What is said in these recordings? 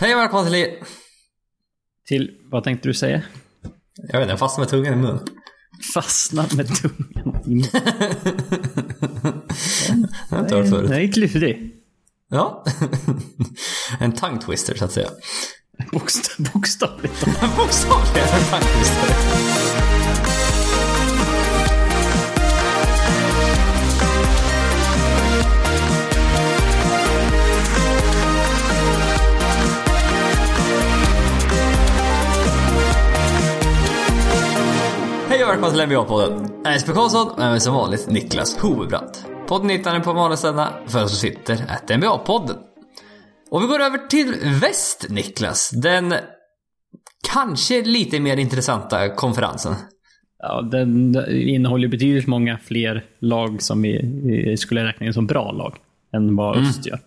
Hej och välkomna till... Till, vad tänkte du säga? Jag vet inte, jag fastnade med tungan i munnen. Fastnat med tungan i munnen. Jag har inte hört förut. Nej, klurig. Ja. en tongue twister så att säga. Bokstav, bokstavligt. Bokstavligen en tongue twister. Hej och välkomna till NBA-podden. Jag är Jesper Karlsson och som vanligt Niklas Hovebrant. Podden hittar ni på vanligställena för oss som sitter at NBA-podden. Och vi går över till väst, Niklas. Den kanske lite mer intressanta konferensen. Ja, den innehåller betydligt många fler lag som vi, skulle räkna in som bra lag än vad Mm. Öst gör.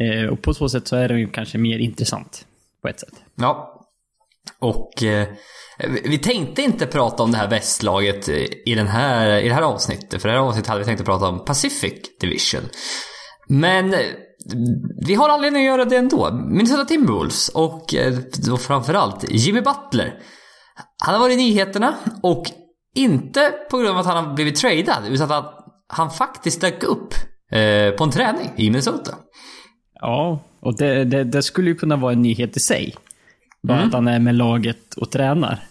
Eh, och på så sätt så är den ju kanske mer intressant på ett sätt. Ja. Och eh, vi- tänkte inte prata om det här västlaget i, den här, i det här avsnittet. För det här avsnittet hade vi tänkt att prata om Pacific Division. Men eh, vi har anledning att göra det ändå. Minnesota Timberwolves och eh, då framförallt Jimmy Butler. Han har varit i nyheterna och inte på grund av att han har blivit tradad utan att han faktiskt dök upp eh, på en träning i Minnesota. Ja, och det, det, det skulle ju kunna vara en nyhet i sig. Bara Mm. att han är med laget och tränar.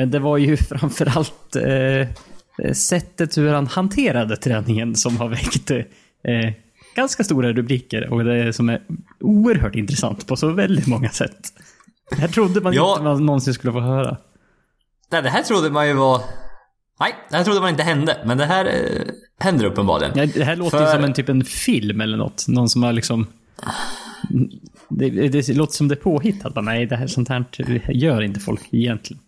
Men det var ju framförallt eh, sättet hur han hanterade träningen som har väckt eh, ganska stora rubriker och det som är oerhört intressant på så väldigt många sätt. Det här trodde man Ja. inte man någonsin skulle få höra. Nej, det här trodde man ju var... Nej, det här trodde man inte hände. Men det här eh, händer uppenbarligen. Ja, det här låter ju För- som en typ en film eller något. Någon som har liksom... Det, det låter som det är påhittat. Bara, Nej, det här sånt här gör inte folk egentligen.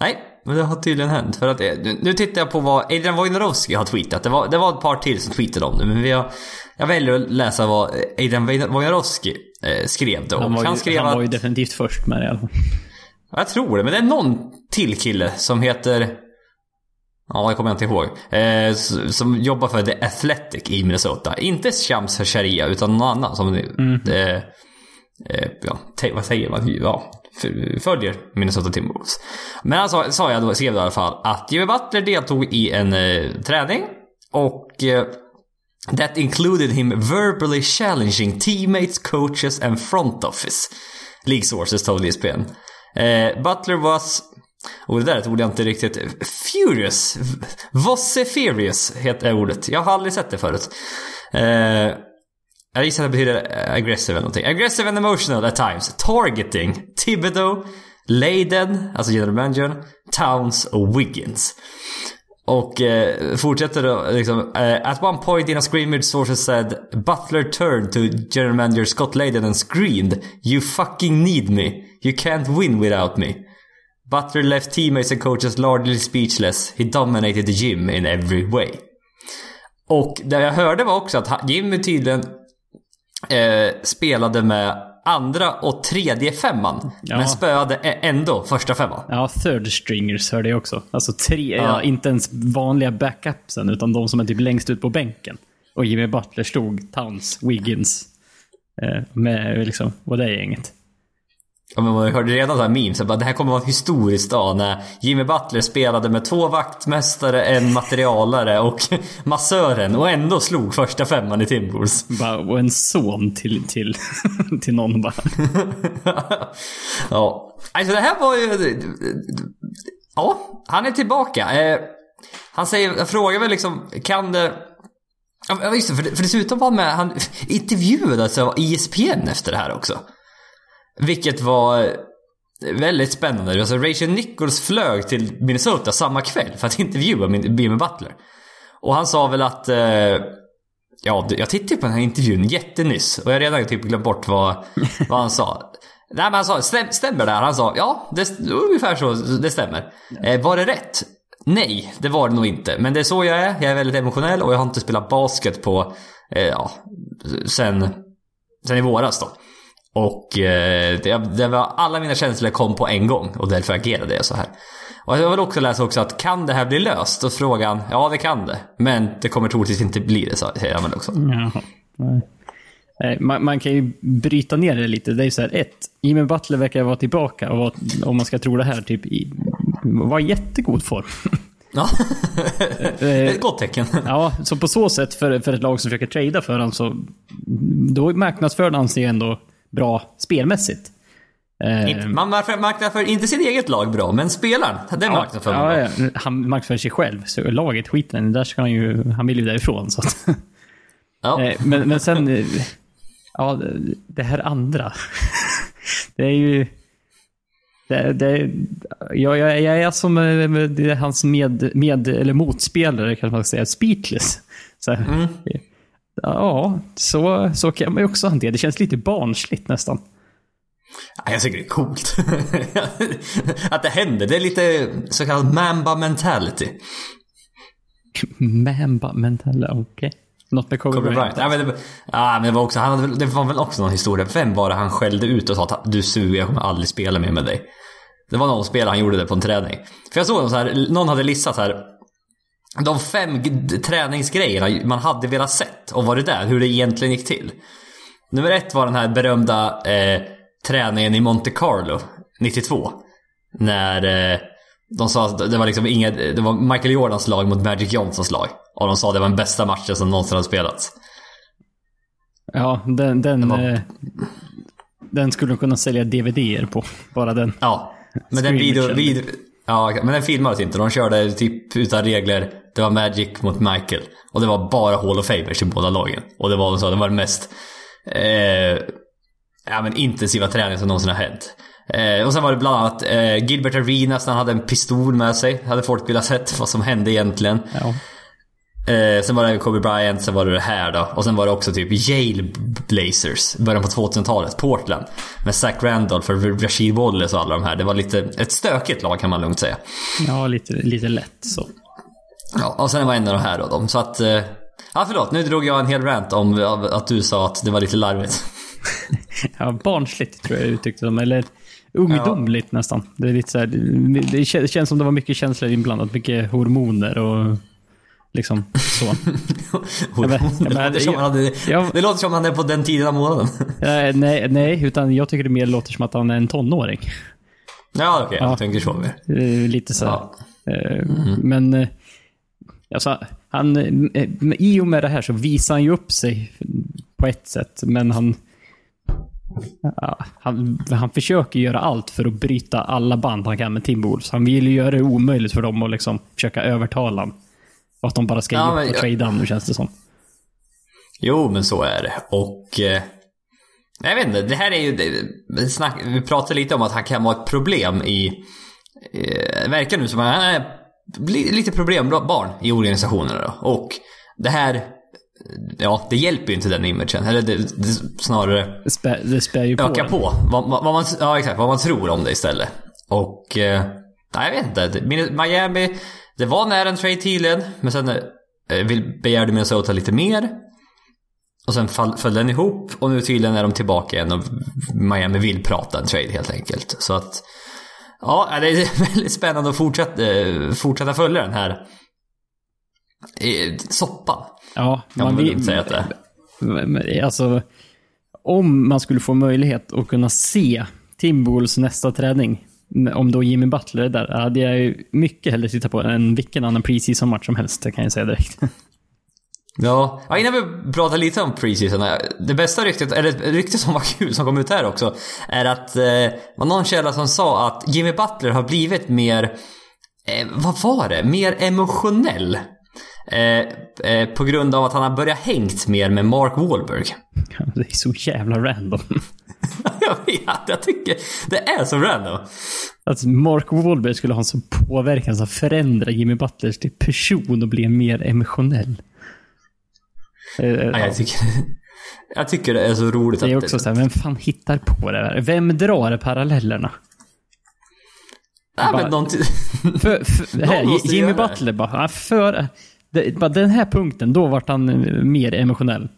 Nej, men det har tydligen hänt. För att, eh, nu, nu tittar jag på vad Adrian Wojnarowski har tweetat. Det var, det var ett par till som tweetade om det. Men vi har, jag väljer att läsa vad Adrian Wojnarowski eh, skrev då. Han var, han ju, skrev han var ju att... definitivt först med det i alla fall. Jag tror det, men det är någon till kille som heter... Ja, jag kommer inte ihåg. Eh, som jobbar för The Athletic i Minnesota. Inte Shams Sharia, utan någon annan som... Eh, eh, ja, vad säger man? Ja, följer Minnesota Timberwolves. Men han sa, sa jag då, skrev då i alla fall att Jimmy Butler deltog i en eh, träning och eh, That included him verbally challenging teammates, coaches and front office. League sources told ESPN. Eh, Butler was... Och det där är ett ord jag inte riktigt... Furious. Vosse furious heter ordet. Jag har aldrig sett det förut. Eh, jag gissar att det betyder eh, aggressive eller någonting. Aggressive and emotional at times. Targeting Thibodeau, Leiden, alltså general managern, Towns och Wiggins. Och eh, fortsätter då liksom. eh, at one point in a scrimmage sources said Butler turned to general manager Scott Leiden and screamed You fucking need me. You can't win without me. Butler left teammates and coaches largely speechless. He dominated the gym in every way. Och det jag hörde var också att Jimmy tydligen eh, spelade med andra och tredje femman. Ja. Men spöade ändå första femman. Ja, third stringers hörde jag också. Alltså tre, Ja. ja. inte ens vanliga backupsen, utan de som är typ längst ut på bänken. Och Jimmy Butler stod Towns, Wiggins, eh, med liksom, vad det är gänget. Ja, men man hörde redan så här memes, bara, det här kommer vara en historisk dag när Jimmy Butler spelade med två vaktmästare, en materialare och massören och ändå slog första femman i. Bara, och en son till, till, till någon bara. ja. Alltså det här var ju... Ja, han är tillbaka. Eh, han säger, jag frågar väl liksom, kan det... Ja just det, för, dessutom var han med, han intervjuades av ESPN efter det här också. Vilket var väldigt spännande. Alltså Rachel Nichols flög till Minnesota samma kväll för att intervjua Jimmy Butler. Och han sa väl att... Eh, ja, jag tittade på den här intervjun jättenyss och jag har redan typ glömt bort vad, vad han sa. Nej men han sa, stäm, stämmer det här? Han sa, ja, det, ungefär så, det stämmer. Eh, var det rätt? Nej, det var det nog inte. Men det är så jag är. Jag är väldigt emotionell och jag har inte spelat basket på, eh, ja, sen, sen i våras då. Och eh, det, det var, alla mina känslor kom på en gång och därför agerade jag så här. Och jag vill också läsa också att kan det här bli löst? Och frågan, ja det kan det. Men det kommer troligtvis inte bli det, säger han väl också. Jaha. Eh, Man, man kan ju bryta ner det lite. Det är ju så här, ett, Jimmy Butler verkar vara tillbaka och vara, om man ska tro det här, typ i, var i jättegod form. Ja. Ett gott tecken. Ja, så på så sätt för, för ett lag som försöker trada för honom så då marknadsför han sig ändå bra spelmässigt. Eh, Inte- Man marknadsför marknadsför inte sitt eget lag bra, men spelaren, den marknadsför man ja, bra. ja, han marknadsför sig själv, så laget skiter i, där ska han ju, han vill ju därifrån. Så att, Ja. Eh, men, men sen, ja, det- här andra. det är ju... Det, det, jag, jag, jag är som eh, det är hans med, med, eller motspelare, kanske man säga, speechless. Så, Mm. Ja, så, så kan man ju också hantera det. känns lite barnsligt nästan. Ja, Jag tycker det är coolt. att det händer. Det är lite så kallad mamba mentality. Mamba mentala, okej. Något med Kobe, Kobe Bryant. Bryant. Ja, men det, ja, men det var också, han hade, det var väl också någon historia. Vem var det han skällde ut och sa att du suger, jag kommer aldrig spela mer med dig. Det var någon spelare han gjorde det på en träning. För jag såg någon så här, någon hade listat så här. De fem träningsgrejerna man hade velat sett och var det där, hur det egentligen gick till. Nummer ett var den här berömda eh, träningen i Monte Carlo 92. När eh, de sa att det var liksom inget, det var Michael Jordans lag mot Magic Johnsons lag. Och de sa att det var den bästa matchen som någonsin hade spelats. Ja, den, den, var- eh, den skulle de kunna sälja DVD-er på. Bara den. Ja. Men den video, Screamer video, ja, men den filmades inte. De körde typ utan regler. Det var Magic mot Michael. Och det var bara Hall of Famers i båda lagen. Och det var, de sa, det var den mest eh, ja, men intensiva träning som någonsin har hänt. Eh, och sen var det bland annat eh, Gilbert Arenas när han hade en pistol med sig. Hade folk velat sett vad som hände egentligen. Ja. Eh, sen var det Kobe Bryant, sen var det det här då. Och sen var det också typ Yale Blazers, början på 2000-talet, Portland. Med Zach Randolph och Rashid Wallace och alla de här. Det var lite ett stökigt lag kan man lugnt säga. Ja, lite, lite lätt så. Ja, och sen var en av de här då. De. Så att... Eh, ja, förlåt. Nu drog jag en hel rant om att du sa att det var lite larvigt. Ja, barnsligt tror jag uttryckte dem. Eller ungdomligt nästan. Det, är lite så här, det känns som det var mycket känslor inblandat. Mycket hormoner och liksom så. men- det, men- låter som han hade, Ja. det låter som han är på den tiden av månaden. Eh, nej, nej, utan jag tycker det mer låter som att han är en tonåring. ja, okej. Ja. Jag tänker så mer. Eh, lite så. Ja. Eh, Men eh, alltså, han, i och med det här så visar han ju upp sig på ett sätt, men han han, han försöker göra allt för att bryta alla band han kan med Timberwolves. Han vill ju göra det omöjligt för dem att liksom försöka övertala honom. Och att de bara ska Ja, ge men upp och trada nu känns det som. Jo, men så är det. Och... Eh, jag vet inte, det här är ju... Det, vi, snack, vi pratade lite om att han kan vara ett problem i... Eh, verkar nu som att han är lite problembarn i organisationerna då. Och det här... Ja, det hjälper ju inte den imagen. Eller det, det snarare Det spär, det spär ju på. ökar den. på. Vad, vad, man, ja, exakt. Vad man tror om det istället. Och... Eh, nej, jag vet inte. Miami... Det var nära en trade tydligen. Men sen eh, vill, begärde Minnesota lite mer. Och sen fall, föll den ihop och nu tydligen är de tillbaka igen och Miami vill prata en trade helt enkelt. Så att... Ja, det är väldigt spännande att fortsätta, eh, fortsätta följa den här eh, soppan. Ja, man väl säga att det Alltså, om man skulle få möjlighet att kunna se Timberwolves nästa träning, om då Jimmy Butler är där, hade jag ju mycket hellre tittat på än vilken annan preseason-match som helst, det kan jag säga direkt. Ja. ja, innan vi pratar lite om preseason. eh, Det bästa ryktet, eller ett rykte som var kul som kom ut här också, är att eh, var någon källa som sa att Jimmy Butler har blivit mer, eh, vad var det, mer emotionell. Eh, eh, på grund av att han har börjat hängt mer med Mark Wahlberg. det är så jävla random. jag vet, jag tycker det är så random. Att Mark Wahlberg skulle ha en sån påverkan som förändrar Jimmy Butlers till person och blir mer emotionell. Eh, Ja, ja. jag, tycker, jag tycker det är så roligt Det är att också så här, vem fan hittar på det här? Vem drar parallellerna? Ja, bara- men någon För, för, här, Jimmy det. Butler bara, för det, bara den här punkten, då vart han eh, mer emotionell.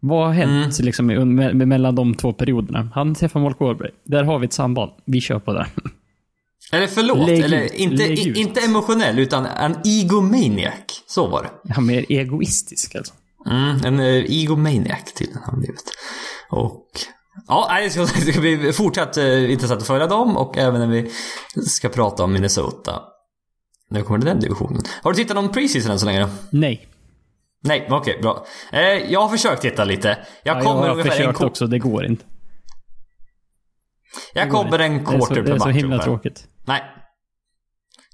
Vad har hänt Mm. liksom, me, me, mellan de två perioderna? Han träffar Mark Wahlberg. Där har vi ett samband. Vi kör på det. Eller förlåt, Lägg eller ut, inte, i, inte emotionell utan en egomaniac. Så var det. Är mer egoistisk alltså. Mm, en uh, egomaniac till har han blivit. Och ja, det ska, det ska bli fortsatt uh, intressant att följa dem och även när vi ska prata om Minnesota. Nu kommer det den divisionen. Har du tittat någon preseason än så länge då? Nej. Nej, okej, okay, bra. Eh, jag har försökt titta lite. Jag ja, kommer jag har försökt också, det går inte. Jag kommer en quarter per match. Det är så himla tråkigt. Nej.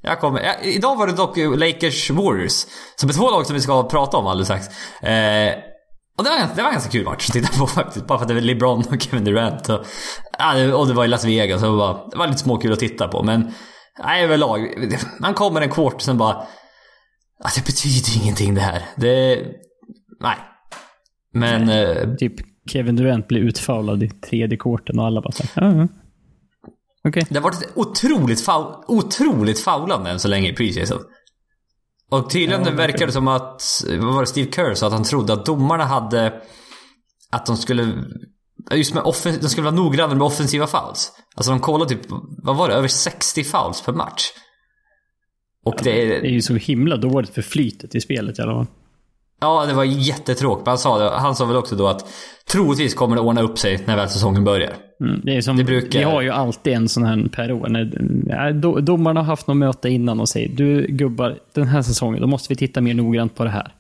Jag kommer... Jag, idag var det dock Lakers Warriors. Som är två lag som vi ska prata om alldeles strax. Eh, och det var, det var en ganska kul match att titta på faktiskt. Bara för att det var LeBron och Kevin Durant. Och, och det var i Las Vegas. Och det, var, det var lite småkul att titta på. Men nej, överlag. Man kommer en quarter sen bara... Alltså, det betyder ingenting det här. Det... Nej. Men... Eh, typ Kevin Durant blir utfaulad i tredje korten och alla bara såhär, uh -huh. Okay. Det har varit otroligt, faul, otroligt faulande än så länge i preseason. Och tydligen ja, verkar det som att, vad var det Steve Kerr sa? Att han trodde att domarna hade... Att de skulle... Just med offen, de skulle vara noggranna med offensiva fouls. Alltså de kollade typ, vad var det? Över 60 fouls per match. Och ja, det, är, det är ju så himla dåligt för flytet i spelet i alla fall. Ja, det var jättetråkigt. Han sa, det, han sa väl också då att troligtvis kommer det ordna upp sig när väl säsongen börjar. Mm, det är som, det brukar... Vi har ju alltid en sån här per år. När, domarna har haft något möte innan och säger du gubbar, den här säsongen, då måste vi titta mer noggrant på det här.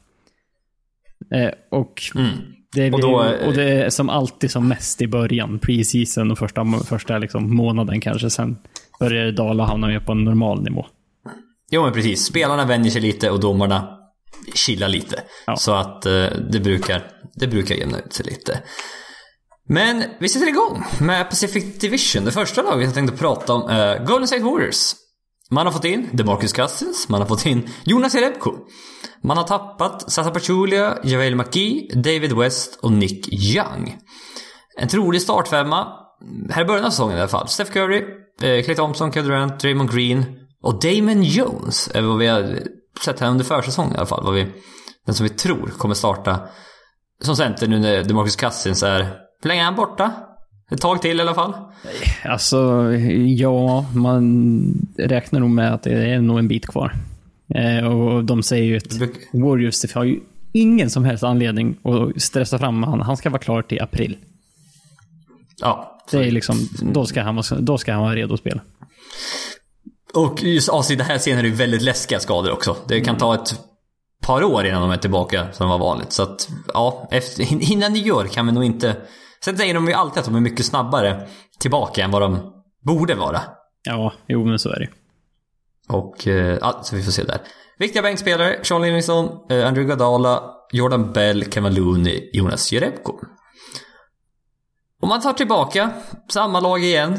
Eh, och, mm. det och, då, och, det är som alltid som mest i början, preseason och första, första liksom månaden kanske. Sen börjar det dala och hamna mer på en normal nivå. Jo men precis, spelarna vänjer sig lite och domarna chilla lite. Ja. Så att eh, det, brukar, det brukar jämna ut sig lite. Men vi sätter igång med Pacific Division. Det första laget jag tänkte prata om är Golden State Warriors. Man har fått in DeMarcus Cousins, man har fått in Jonas Jerebko. Man har tappat Sasa Pachulia, Javel McGee, David West och Nick Young. En trolig startfemma, här i början av säsongen i alla fall. Steph Curry, eh, Clay Thompson, Kevin Durant, Draymond Green och Damon Jones är vad vi har sett här under försäsongen i alla fall. Vad vi, den som vi tror kommer starta som center nu när DeMarcus Cousins är... Hur länge är han borta? Ett tag till i alla fall? Alltså, ja, man räknar nog med att det är nog en bit kvar. Eh, och de säger ju att Warriors har ju ingen som helst anledning att stressa fram honom. Han ska vara klar till april. Ja. Det är liksom, då ska han, då ska han vara redo att spela. Och just i det här scenen är det väldigt läskiga skador också. Det kan ta ett par år innan de är tillbaka som var vanligt. Så att, ja, efter, innan nyår kan vi nog inte... Sen säger de ju alltid att de är mycket snabbare tillbaka än vad de borde vara. Ja, jo men så är det Och, eh, ja, så vi får se där. Viktiga bänkspelare, Sean Livingston, eh, Andrew Gadala, Jordan Bell, Kevin Looney, Jonas Jerebko. Om man tar tillbaka samma lag igen,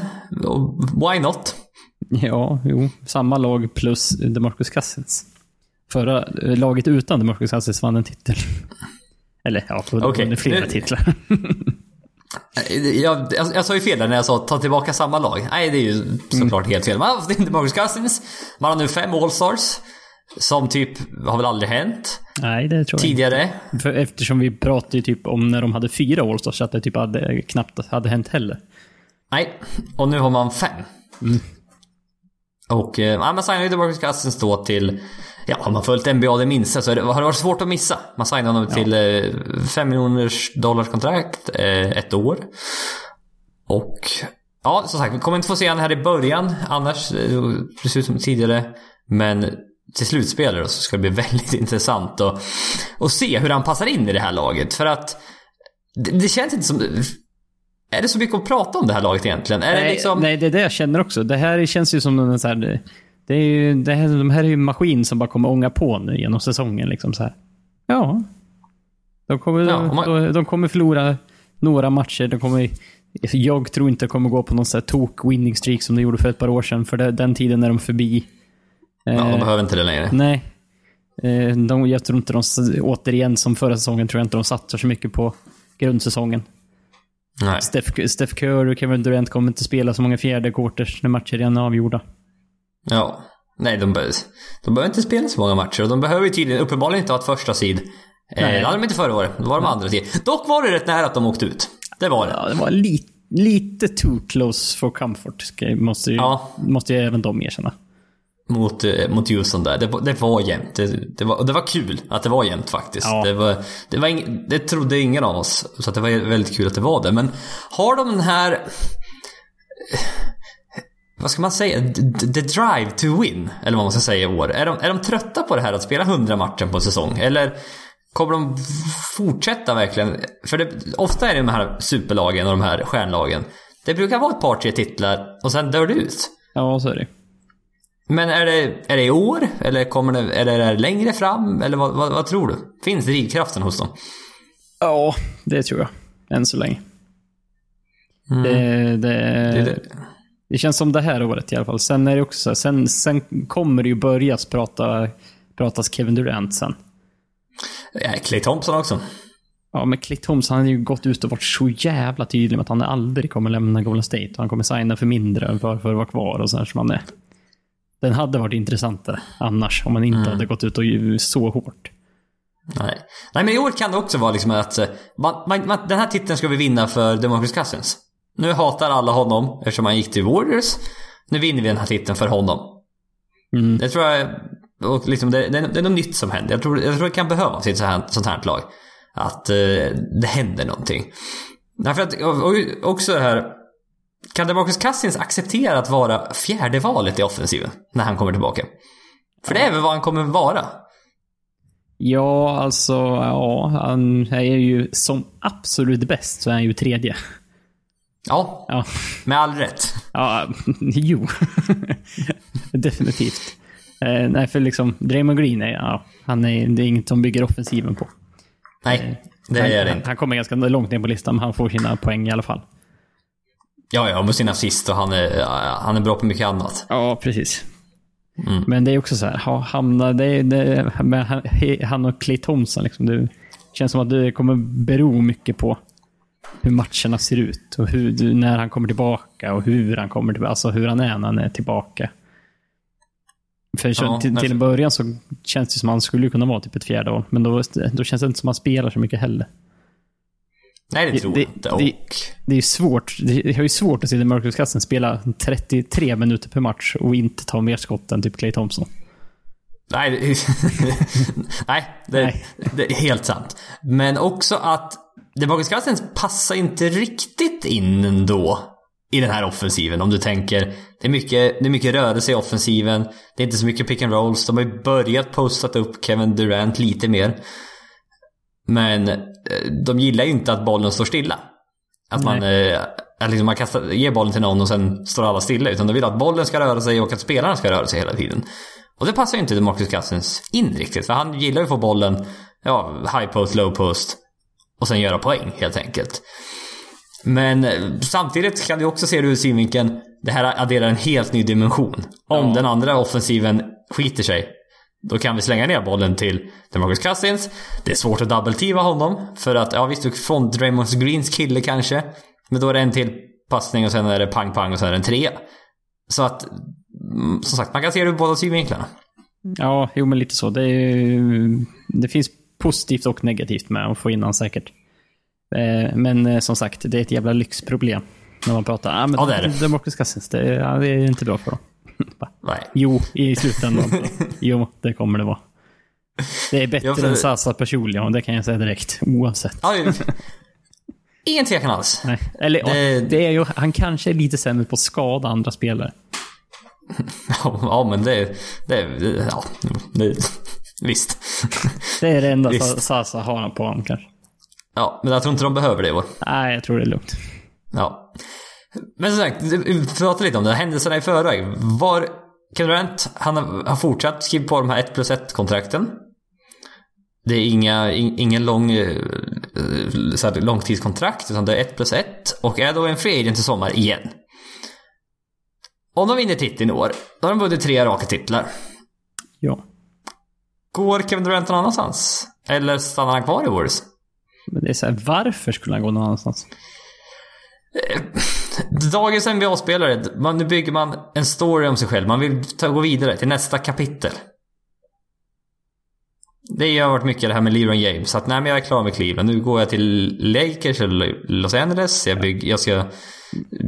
why not? Ja, jo. Samma lag plus DeMarcus Cousins. Förra eh, laget utan DeMarcus Cousins vann en titel. Eller ja, okay. under flera titlar. jag, jag, jag sa ju fel där när jag sa ta tillbaka samma lag. Nej, det är ju såklart mm. helt fel. Man har haft DeMarcus Cousins. Man har nu fem Allstars. Som typ har väl aldrig hänt. Nej, det tror jag Tidigare. Inte. För eftersom vi pratade ju typ om när de hade fyra Allstars, så att det typ hade, knappt hade hänt heller. Nej, och nu har man fem. Mm. Och eh, man signade DeMarcus Cousins då till, ja har man följt NBA det minsta så det, har det varit svårt att missa. Man signade honom ja. till eh, 5 miljoners dollars kontrakt, eh, ett år. Och ja, som sagt, vi kommer inte få se honom här i början annars, eh, precis som tidigare. Men till slutspelet så ska det bli väldigt intressant att, att se hur han passar in i det här laget. För att det, det känns inte som... Är det så mycket att prata om det här laget egentligen? Är nej, det liksom... nej, det är det jag känner också. Det här känns ju som en så här... Det är ju, det här, de här är ju en maskin som bara kommer ånga på nu genom säsongen. Liksom så här. Ja. De kommer, ja, man... de, de, kommer förlora några matcher. De kommer, jag tror inte det kommer gå på någon så här tok winning streak som de gjorde för ett par år sedan. För det, den tiden är de förbi. Ja, de eh, behöver inte det längre. Nej. Eh, de, jag tror inte de, återigen som förra säsongen, tror jag inte de satsar så mycket på grundsäsongen. Nej. Steph, Steph Curry och Kevin Durant kommer inte spela så många fjärde quarters när matcher redan är avgjorda. Ja. Nej, de, be de behöver inte spela så många matcher. Och de behöver ju tydligen uppenbarligen inte ha ett första sid. Eh, det hade de inte förra året. Då var de andra sid. Dock var det rätt nära att de åkte ut. Det var det. Ja, det var li lite too close for comfort. Måste ju, ja. måste ju även de erkänna. Mot, eh, mot Houston där. Det, var- det var jämnt. Det, det, var, det var kul att det var jämnt faktiskt. Ja. Det, var, det, var ing, det trodde ingen av oss. Så det var väldigt kul att det var det. Men har de den här... eh, Vad ska man säga? The, the drive to win. Eller vad man ska säga i år. Är de, är de trötta på det här att spela 100 matcher på en säsong? Eller kommer de fortsätta verkligen? För det, ofta är det de här superlagen och de här stjärnlagen. Det brukar vara ett par, tre titlar och sen dör det ut. Ja, så är det. Men är det, är det i år? Eller kommer det, är det längre fram? Eller vad, vad, vad tror du? Finns drivkraften hos dem? Ja, det tror jag. Än så länge. Det, det, Det det. det känns som det här året i alla fall. Sen är det också så här, sen, sen kommer det ju börjas prata, pratas Kevin Durant sen. Ja, Clay Thompson också. Ja, men Clay Thompson han har ju gått ut och varit så jävla tydlig med att han aldrig kommer lämna Golden State. Han kommer signa för mindre för, för att vara kvar och sådär som han är. Den hade varit intressantare annars, om han inte hade gått ut och så hårt. Nej. Nej, men i år kan det också vara liksom att eh, man, man, man, den här titeln ska vi vinna för Demarcus Cousins. Nu hatar alla honom eftersom han gick till Warriors. Nu vinner vi den här titeln för honom. Mm. Det tror jag och liksom det, det, det är något nytt som händer. Jag tror, jag tror det kan behövas i ett här, sånt här lag. Att eh, det händer någonting. Därför att, och, och också det här. Kan Demarcus Cousins acceptera att vara fjärde valet i offensiven när han kommer tillbaka? För det är väl vad han kommer vara. Ja, alltså, ja, han är ju som absolut bäst så är han ju tredje. Ja, Ja, med all rätt. ja jo. Definitivt. Eh, nej, för liksom, Draymond Green är, ja, han är, det är inget som bygger offensiven på. Nej, det han, är det han, inte. han kommer ganska långt ner på listan, men han får sina poäng i alla fall. Ja, ja, med sin assist och han är, han är bra på mycket annat. Ja, precis. Mm. Men det är också så här, ha, hamna, det, det, med han, och Clay Thompson, liksom, det känns som att det kommer bero mycket på hur matcherna ser ut och hur, när han kommer tillbaka och hur han kommer tillbaka, alltså hur han är när han är tillbaka. För Ja, till, till en början så känns det som att han skulle kunna vara typ ett fjärde val, men då, då känns det inte som att han spelar så mycket heller. Nej, det, tror det- jag inte. Och, det- Det är svårt, det är ju svårt att se Marcus Cousins spela 33 minuter per match och inte ta mer skott än typ Clay Thompson. nej, det, nej, det, Nej. det är helt sant. Men också att Demarcus passar inte riktigt in ändå i den här offensiven. Om du tänker, det är mycket, det är mycket rörelse i offensiven. Det är inte så mycket pick and rolls. De har ju börjat postat upp Kevin Durant lite mer. Men de gillar ju inte att bollen står stilla. Att man, eh, att liksom man kastar, ger bollen till någon och sen står alla stilla. Utan de vill att bollen ska röra sig och att spelarna ska röra sig hela tiden. Och det passar ju inte Marcus Cousins in riktigt. För han gillar ju att få bollen, ja, high post, low post. Och sen göra poäng helt enkelt. Men eh, samtidigt kan du också se det ur synvinkeln. Det här adderar en helt ny dimension. Om Ja. den andra offensiven skiter sig. Då kan vi slänga ner bollen till Demarcus Cousins. Det är svårt att double-teama honom. För att, ja visst, du får Draymond Greens kille kanske. Men då är det en till passning och sen är det pang-pang och sen är det en trea. Så att, mm, som sagt, man kan se det ur båda synvinklarna. Ja, jo men lite så. Det, ju- det finns positivt och negativt med att få in han säkert. Eh, Men eh, som sagt, det är ett jävla lyxproblem. När man pratar, ah, men Ja, det är det. Demarcus Cousins, det, ja, det är inte bra för dem. Nej. jo, i slutändan. jo, det kommer det vara. Det är bättre för- än Sasa personligen, och det kan jag säga direkt. Oavsett. Ja, Ingen tvekan alls. Nej. Eller Det- det är ju, han kanske är lite sämre på att skada andra spelare. Ja, men det... det, det ja, det visst. Det är det enda Visst. Sasa har på honom kanske. Ja, men jag tror inte de behöver det i år. Nej, jag tror det är lugnt. Ja. Men som sagt, vi pratade lite om det. Händelserna i förväg. Var Kevin Durant, han har, fortsatt skriva på de här 1 plus 1 kontrakten. Det är inga, in, ingen lång, eh, eh, så här, långtidskontrakt, utan det är 1 plus 1. Och är då en free agent i sommar igen. Om de vinner titeln i år, då har de vunnit tre raka titlar. Ja. Går Kevin Durant någon annanstans? Eller stannar han kvar i Warriors? Men det är så här, varför skulle han gå någon annanstans? Dagens NBA-spelare, man, nu bygger man en story om sig själv. Man vill ta, gå vidare till nästa kapitel. Det har varit mycket det här med LeBron James. Att nej men jag är klar med Cleveland. Nu går jag till Lakers eller Los Angeles. Jag, bygg, jag ska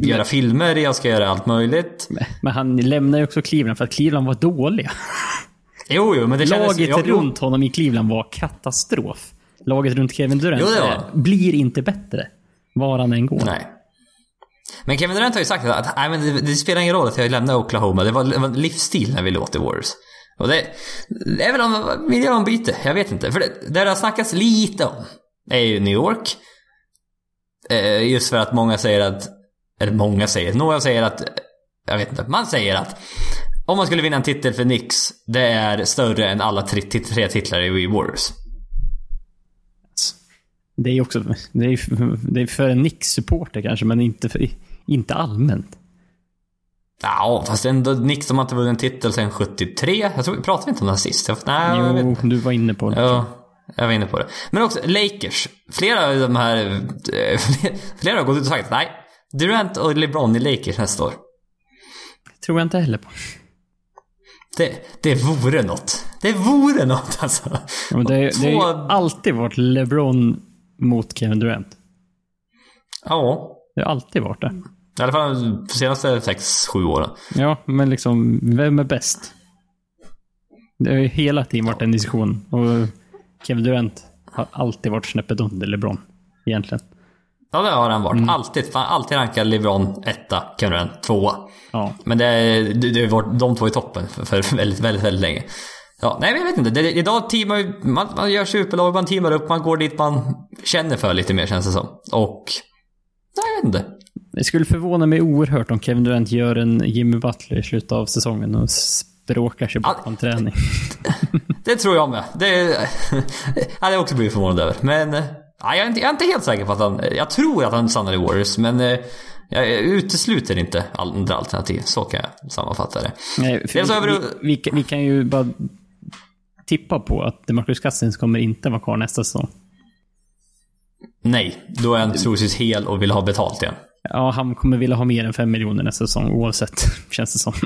göra filmer, jag ska göra allt möjligt. Men han lämnar ju också Cleveland för att Cleveland var dåliga. Jo, jo, men det kändes... Laget jo, jo. runt honom i Cleveland var katastrof. Laget runt Kevin Durant Jo, eh, blir inte bättre. Var han än går. Nej. Men Kevin Durant har ju sagt att nej, men det, det spelar ingen roll att jag lämnar Oklahoma. Det var, det var en livsstil när vi låg till Warriors. Och det, det är väl om miljöombyte. Jag vet inte. För det, det har snackats lite om är ju New York. Eh, just för att många säger att... Eller många säger. Några säger att... Jag vet inte. Man säger att om man skulle vinna en titel för Knicks, det är större än alla tre, tre titlar i Warriors. Det är ju också det är, det är för en Knicks-supporter kanske, men inte, för, inte allmänt. Ja, fast ändå de har inte vunnit en titel sedan 73. Jag tror, pratade vi inte om det här sist? Jag, nej, jag Jo, inte. du var inne på det. Ja, jag var inne på det. Men också Lakers. Flera av de här... eh, Flera har gått ut och sagt nej. Durant och LeBron i Lakers nästa år. tror jag inte heller på. Det, det vore något. Det vore något alltså. Ja, det, det har ju Två- alltid varit LeBron mot Kevin Durant. Ja. Det har alltid varit det. I alla fall de senaste 6-7 åren. Ja, men liksom, vem är bäst? Det har ju hela tiden varit en diskussion. Och Kevin Durant har alltid varit snäppet under LeBron. Egentligen. Ja, det har han varit. Mm. Alltid. Fan, alltid rankad LeBron etta, Kevin Durant tvåa. Ja. Men det, det, det har varit de två i toppen för, för väldigt, väldigt, väldigt länge. Ja, nej men jag vet inte. Det, idag teamar man, man gör superlag, man teamar upp, man går dit man känner för lite mer känns det som. Och... Nej, jag vet inte. Det skulle förvåna mig oerhört om Kevin Durant gör en Jimmy Butler i slutet av säsongen och språkar sig bort en träning. Det tror jag med. Det hade jag också blivit förvånad över. Men... eh, Nej, jag, är inte, jag är inte helt säker på att han... Jag tror att han stannar i Warriors, men... eh, Jag utesluter inte andra alternativ. Så kan jag sammanfatta det. Nej, vi, vi, vi, kan- vi kan ju bara tippa på att DeMarcus Cousins kommer inte vara kvar nästa säsong. Nej, då är han troligtvis hel och vill ha betalt igen. Ja, han kommer vilja ha mer än 5 miljoner nästa säsong oavsett, känns det som. Så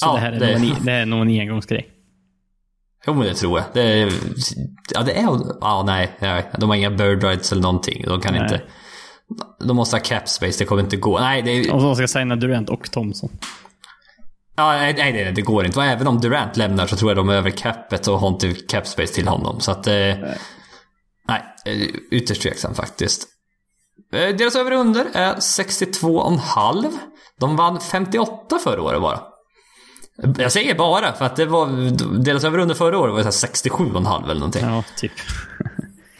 Ja, det här är, det- Nog en, det här är engångsgrej. Jo men det tror jag. Det är, ja det är... Ja nej, nej. De har inga bird rights eller någonting. De kan Nej. inte... De måste ha cap space, det kommer inte gå. Nej, det är, Och så ska signa Durant och Thompson. ja, nej, nej, nej, det går inte. Och även om Durant lämnar så tror jag de är över capet och har inte cap space till honom. Så att... Eh, nej, eh, ytterst tveksam faktiskt. Eh, Deras över och under är 62,5. De vann 58 förra året bara. Jag säger bara för att det var... Deras över och under förra året var det så här 67,5 eller någonting. Ja, typ.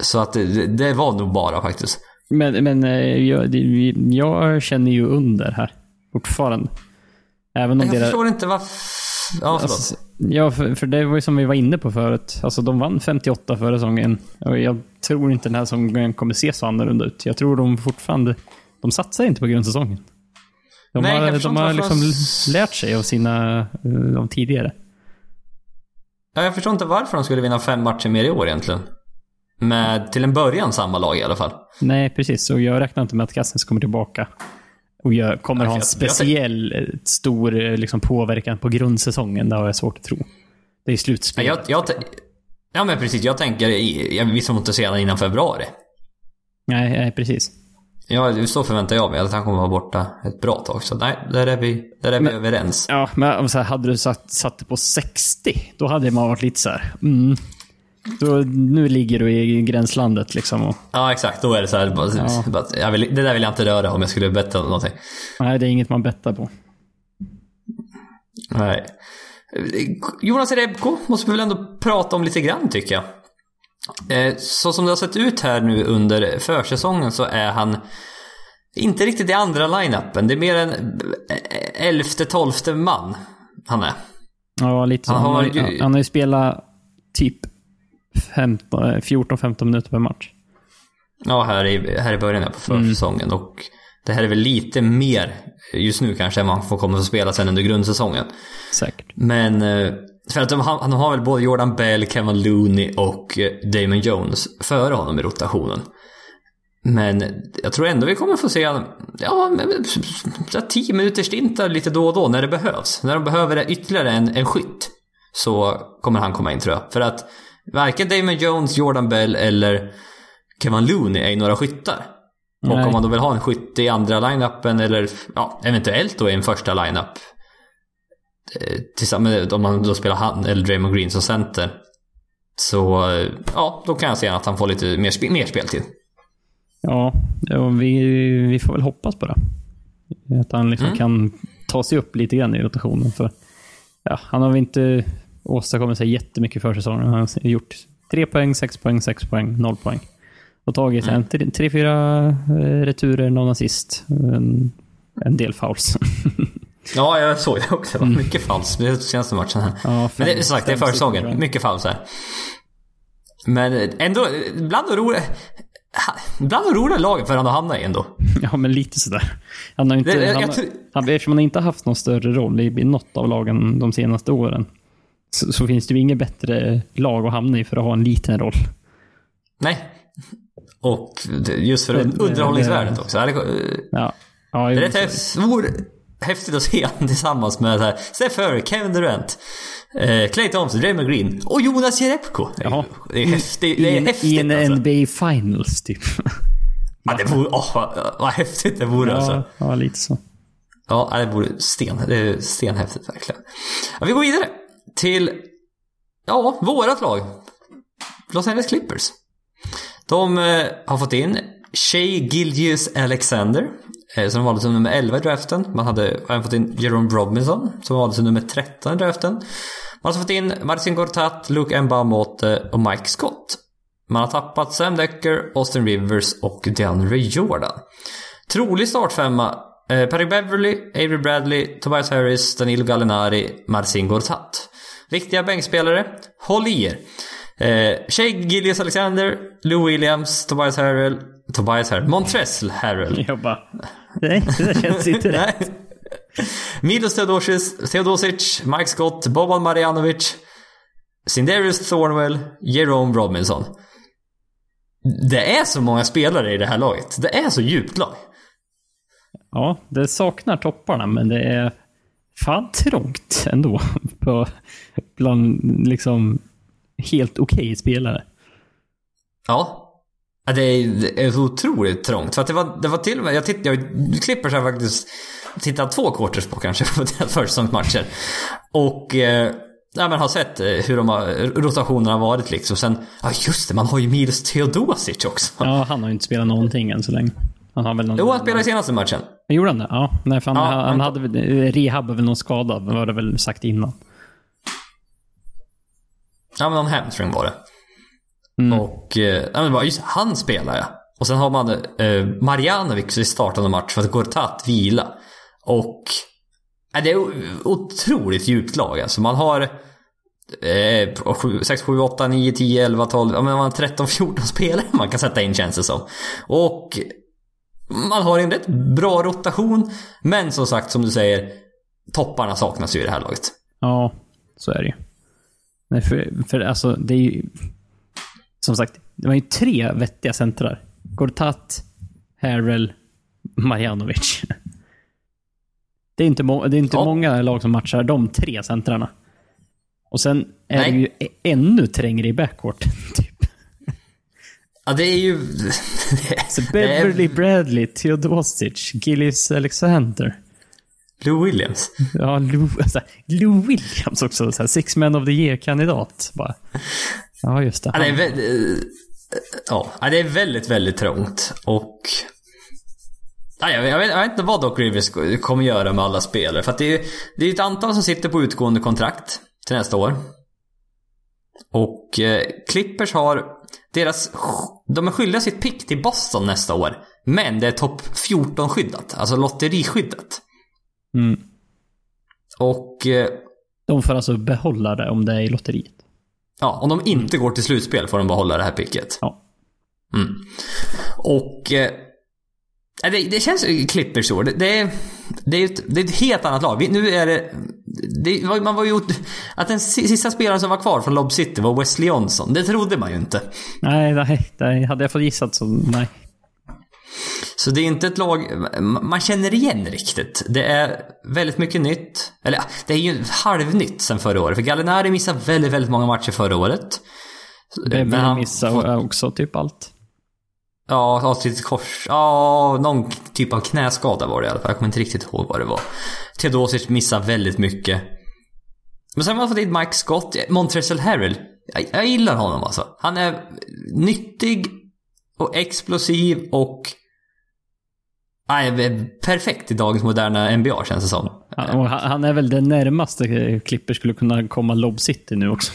Så att det, det var nog bara faktiskt. Men, men eh, jag, jag känner ju under här. Fortfarande. Även om Jag deras... förstår inte varför... Ja, förlåt. Alltså, ja, för, för det var ju som vi var inne på förut. Alltså de vann 58 förra säsongen. Och jag tror inte den här säsongen kommer se så annorlunda ut. Jag tror de fortfarande... De satsar inte på grundsäsongen. De Nej, jag har, de har liksom de- lärt sig av sina... eh, De tidigare. Ja, jag förstår inte varför de skulle vinna fem matcher mer i år egentligen. Med till en början samma lag i alla fall. Nej, precis. Och jag räknar inte med att Cousins kommer tillbaka. Och jag kommer ha en speciell eh, stor eh, liksom, påverkan på grundsäsongen. Det har jag svårt att tro. Det är slutspel. jag, jag, ja men precis, jag tänker... Jag visste inte se honom innan februari. Nej, nej, precis. Ja, så förväntar jag mig. Att han kommer vara borta ett bra tag. Så nej, där är vi, där är vi överens. Ja, men så här, hade du satt, satt det på 60, då hade man varit lite så här. Mm, då, nu ligger du i gränslandet liksom. Och, Ja, exakt. Då är det så här... Bara, Ja. bara, vill, det där vill jag inte röra om jag skulle betta någonting. nej, det är inget man bettar på. Nej. Jonas Rebko måste vi väl ändå prata om lite grann tycker jag. Eh, Så som det har sett ut här nu under försäsongen så är han inte riktigt i andra line-upen. Det är mer en eh, elfte, tolfte man han är. Ja, lite så. Han Han har ju- ju- han har ju spelat typ 15 14-15 minuter per match. Ja, här i, här i början på försäsongen. Och det här är väl lite mer just nu kanske än man får komma att spela sen under grundsäsongen. Säkert. Men eh, för att de, han har väl både Jordan Bell, Kevin Looney och eh, Damon Jones före honom i rotationen. Men jag tror ändå vi kommer få se ja, men, så här 10 minuters stintar lite då och då när det behövs. När de behöver ytterligare en, en skytt så kommer han komma in tror jag. För att varken Damon Jones, Jordan Bell eller Kevin Looney är ju några skyttar. Och Nej. om man då vill ha en skytt i andra line-upen eller ja, eventuellt då i en första line-up. eh, Tillsammans om man då spelar han eller Draymond Green som center. Så eh, ja, då kan jag se att han får lite mer, spe, mer speltid. Ja, och vi, vi får väl hoppas på det. Att han liksom Mm. kan ta sig upp lite grann i rotationen. För ja, Han har väl inte åstadkommit sig jättemycket för säsongen. Han har gjort 3 poäng, 6 poäng, 6 poäng, 0 poäng. Och tagit Mm. en tre- tre, fyra eh, returer, någon assist. En, en del fouls. Ja, jag såg det också. Det var mycket falskt det senaste matchen här. Ja, Men fem- det är som sagt, det är försäsongen. Mycket falskt här. Men ändå, bland de roliga... Bland de roliga lagen för han att hamna i ändå. Ja, men lite sådär. Han har inte, Det- jag- han, jag han, eftersom han inte haft någon större roll i, i något av lagen de senaste åren, så, så finns det ju inget bättre lag att hamna i för att ha en liten roll. Nej. Och det- just för Det- det- underhållningsvärdet det- också. Det Ja, ja häftigt, vore häftigt att se honom tillsammans med så här, Steph Curry, Kevin Durant, eh, Clay Thompson, Draymond Green och Jonas Jerebko. Det Jaha. Det är häftigt. Det är häftigt I en alltså. NBA Finals, typ. Ja, det vore... Åh, vad, vad häftigt det vore alltså. Ja, ja, lite så. Ja, det vore sten. Det är stenhäftigt verkligen. Ja, vi går vidare till, ja, vårat lag. Los Angeles Clippers. De eh, har fått in Shea Gilgeous Alexander. Eh, som valdes som nummer 11 i draften. Man hade även fått in Jerome Robinson. Som valdes som nummer 13 i draften. Man har alltså fått in Marcin Gortat, Luke Mbamote och Mike Scott. Man har tappat Sam Decker, Austin Rivers och DeAndre Jordan. Trolig startfemma. Eh, Beverly, Avery Bradley, Tobias Harris, Danilo Gallinari, Marcin Gortat. Viktiga bänkspelare. Håll i er. Eh, Shea Gillius Alexander, Lou Williams, Tobias Harrell, Tobias Harrell, Montrezl Harrell. Jag bara... Nej, det där känns inte rätt. Milos Theodosic, Theodosic, Mike Scott, Boban Marjanovic, Sindarius Thornwell, Jerome Robinson. Det är så många spelare i det här laget. Det är så djupt lag. Ja, det saknar topparna, men det är fan trångt ändå. På, bland liksom helt okej spelare. Ja. Det är, så otroligt trångt. För att det var, det var till och med, jag, titt, jag klipper så här faktiskt tittat två quarters på kanske på deras försäsongsmatcher. Och eh, ja, men har sett eh, hur de har, rotationerna har varit liksom. Sen, ja just det, man har ju Milos Theodosic också. Ja, han har ju inte spelat någonting än så länge. Han har väl någon... Jo, han spelade i senaste matchen. Gjorde han det? Ja. Nej, för han, Ja, han han- hade väl... Rehab väl någon skada, var det väl sagt innan. Ja, men någon hamstring var det. Mm. Och, eh, bara, just han spelar ja. Och sen har man eh, Marjanovic i startande match för att Gortat vila. Och, ja, det är otroligt djupt lag alltså. Man har eh, 6, 7, 8, 9, 10, 11, 12, ja men man har 13, 14 spelare man kan sätta in känns det som. Och man har en rätt bra rotation. Men som sagt, som du säger, topparna saknas ju i det här laget. Ja, så är det ju. Nej, för, för alltså, det är ju... Som sagt, det var ju tre vettiga centrar. Gortat, Harrell, Marjanovic. Det är inte, det är inte Ja. många lag som matchar de tre centrarna. Och sen är Nej. det ju ä- ännu trängre i backcourt. Typ. Ja, det är ju... Så Beverly Bradley, Theodosic, Gillis Alexander. Lou Williams. Ja, Lou, alltså, Lou Williams också. Så här, six man of the year-kandidat. Ja, just det. Ja, det, är vä- eh, ja, det är väldigt, väldigt trångt. Och... Ja, jag, vet, jag, vet, jag vet inte vad Doc Rivers kommer göra med alla spelare. För att det är ju det är ett antal som sitter på utgående kontrakt till nästa år. Och eh, Clippers har deras... De är skyldiga sitt pick till Boston nästa år. Men det är topp 14-skyddat. Alltså lotteriskyddat. Mm. Och... Eh, De får alltså behålla det om det är i lotteriet. Ja, om de inte går till slutspel får de behålla det här picket. Ja. Mm. Och... Eh, det, det känns Clippers år. Det, det, är, det, är ett, det är ett helt annat lag. Vi, nu är det... det man var ju... Att den si- sista spelaren som var kvar från Lob City var Wesley Johnson. Det trodde man ju inte. Nej, nej, nej. Hade jag fått gissat så nej. Så det är inte ett lag man känner igen riktigt. Det är väldigt mycket nytt. Eller ja, det är ju halvnytt sen förra året. För Gallinari missade väldigt, väldigt många matcher förra året. Beverly får- också typ allt. Ja, avslutet kors. Ja, någon typ av knäskada var det i alla fall. Jag kommer inte riktigt ihåg vad det var. Teodosic missar väldigt mycket. Men sen har man fått in Mike Scott, Montrezl Harrell. Jag, jag gillar honom alltså. Han är nyttig och explosiv och... Nej, perfekt i dagens moderna NBA känns det som. Han, och han är väl det närmaste Clippers skulle kunna komma Lob City nu också.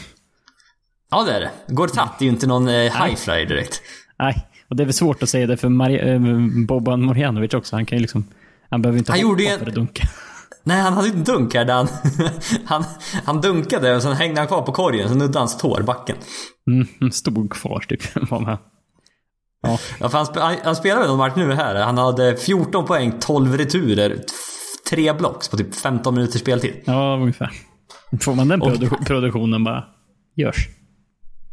Ja, det är det. Gortat är ju inte någon eh, high flyer direkt. Nej, och det är väl svårt att säga det för Mari- äh, Boban Morjanovic också. Han kan ju liksom... Han behöver inte Han hoppa gjorde en- för att dunka. Nej, han hade ju en dunk här där han, han, han dunkade och sen hängde han kvar på korgen, så nuddade hans tår backen. Mm, stod kvar typ. Var med. Ja, Ja, han, sp- han, han spelade någon match nu här. Han hade 14 poäng, 12 returer, t- tre blocks på typ 15 minuters speltid. ja, ungefär. Får man den Och- produ- produktionen bara görs.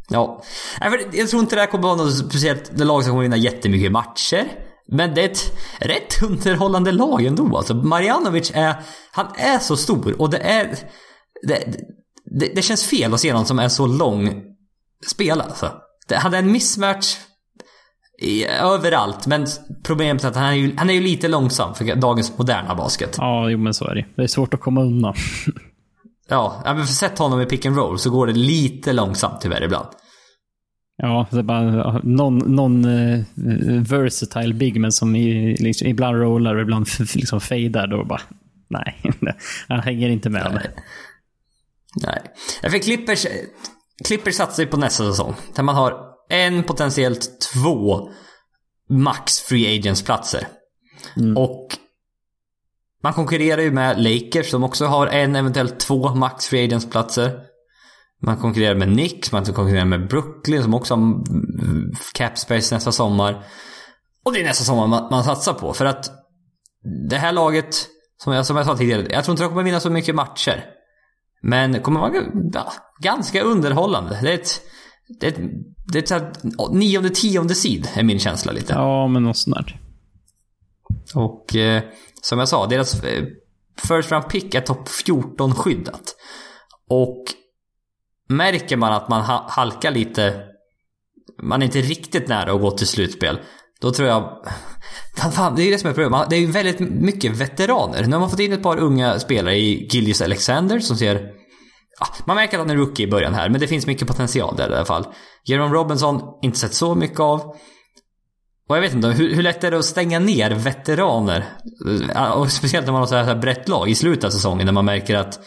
Ja. Nej, för jag tror inte det här kommer vara något speciellt det lag som kommer vinna jättemycket matcher. Men det är ett rätt underhållande lag ändå. Alltså Marjanovic är, han är så stor och det är... Det, det, det känns fel att se någon som är så lång spela alltså. Det, han är en mismatch i, överallt. Men problemet är att han är, ju, han är ju lite långsam för dagens moderna basket. Ja, jo men så är det. Det är svårt att komma undan. Ja, men för sett honom i pick and roll så går det lite långsamt tyvärr ibland. Ja, det är bara någon, någon uh, versatile big men som i, liksom, ibland rollar och ibland liksom fejdar. Då bara, nej. Han hänger inte med. Nej. Nej. Ja, För Clippers, Clippers satsar ju på nästa säsong. Där man har en, potentiellt två max free agents-platser. Och man konkurrerar ju med Lakers som också har en, eventuellt två max free agents-platser. Man konkurrerar med Knicks, man konkurrerar med Brooklyn som också har mm, cap space nästa sommar. Och det är nästa sommar man, man satsar på. För att det här laget, som jag, som jag sa tidigare, jag tror inte de kommer vinna så mycket matcher. Men kommer vara ja, ganska underhållande. Det är ett, det är ett, det är ett så här nionde, tionde sid, är min känsla lite. Ja, men något sånt där. Och eh, som jag sa, deras eh, first round pick är topp 14 skyddat. Och märker man att man ha, halkar lite, man är inte riktigt nära att gå till slutspel. Då tror jag... Fan, det är det som är problemet. Det är ju väldigt mycket veteraner. Nu har man fått in ett par unga spelare i Gillius-Alexander som ser... Man märker att han är rookie i början här, men det finns mycket potential där i alla fall. Jerome Robinson, inte sett så mycket av. Och jag vet inte, hur, hur lätt är det att stänga ner veteraner? Och speciellt när man har så här, så här brett lag i slutet av säsongen när man märker att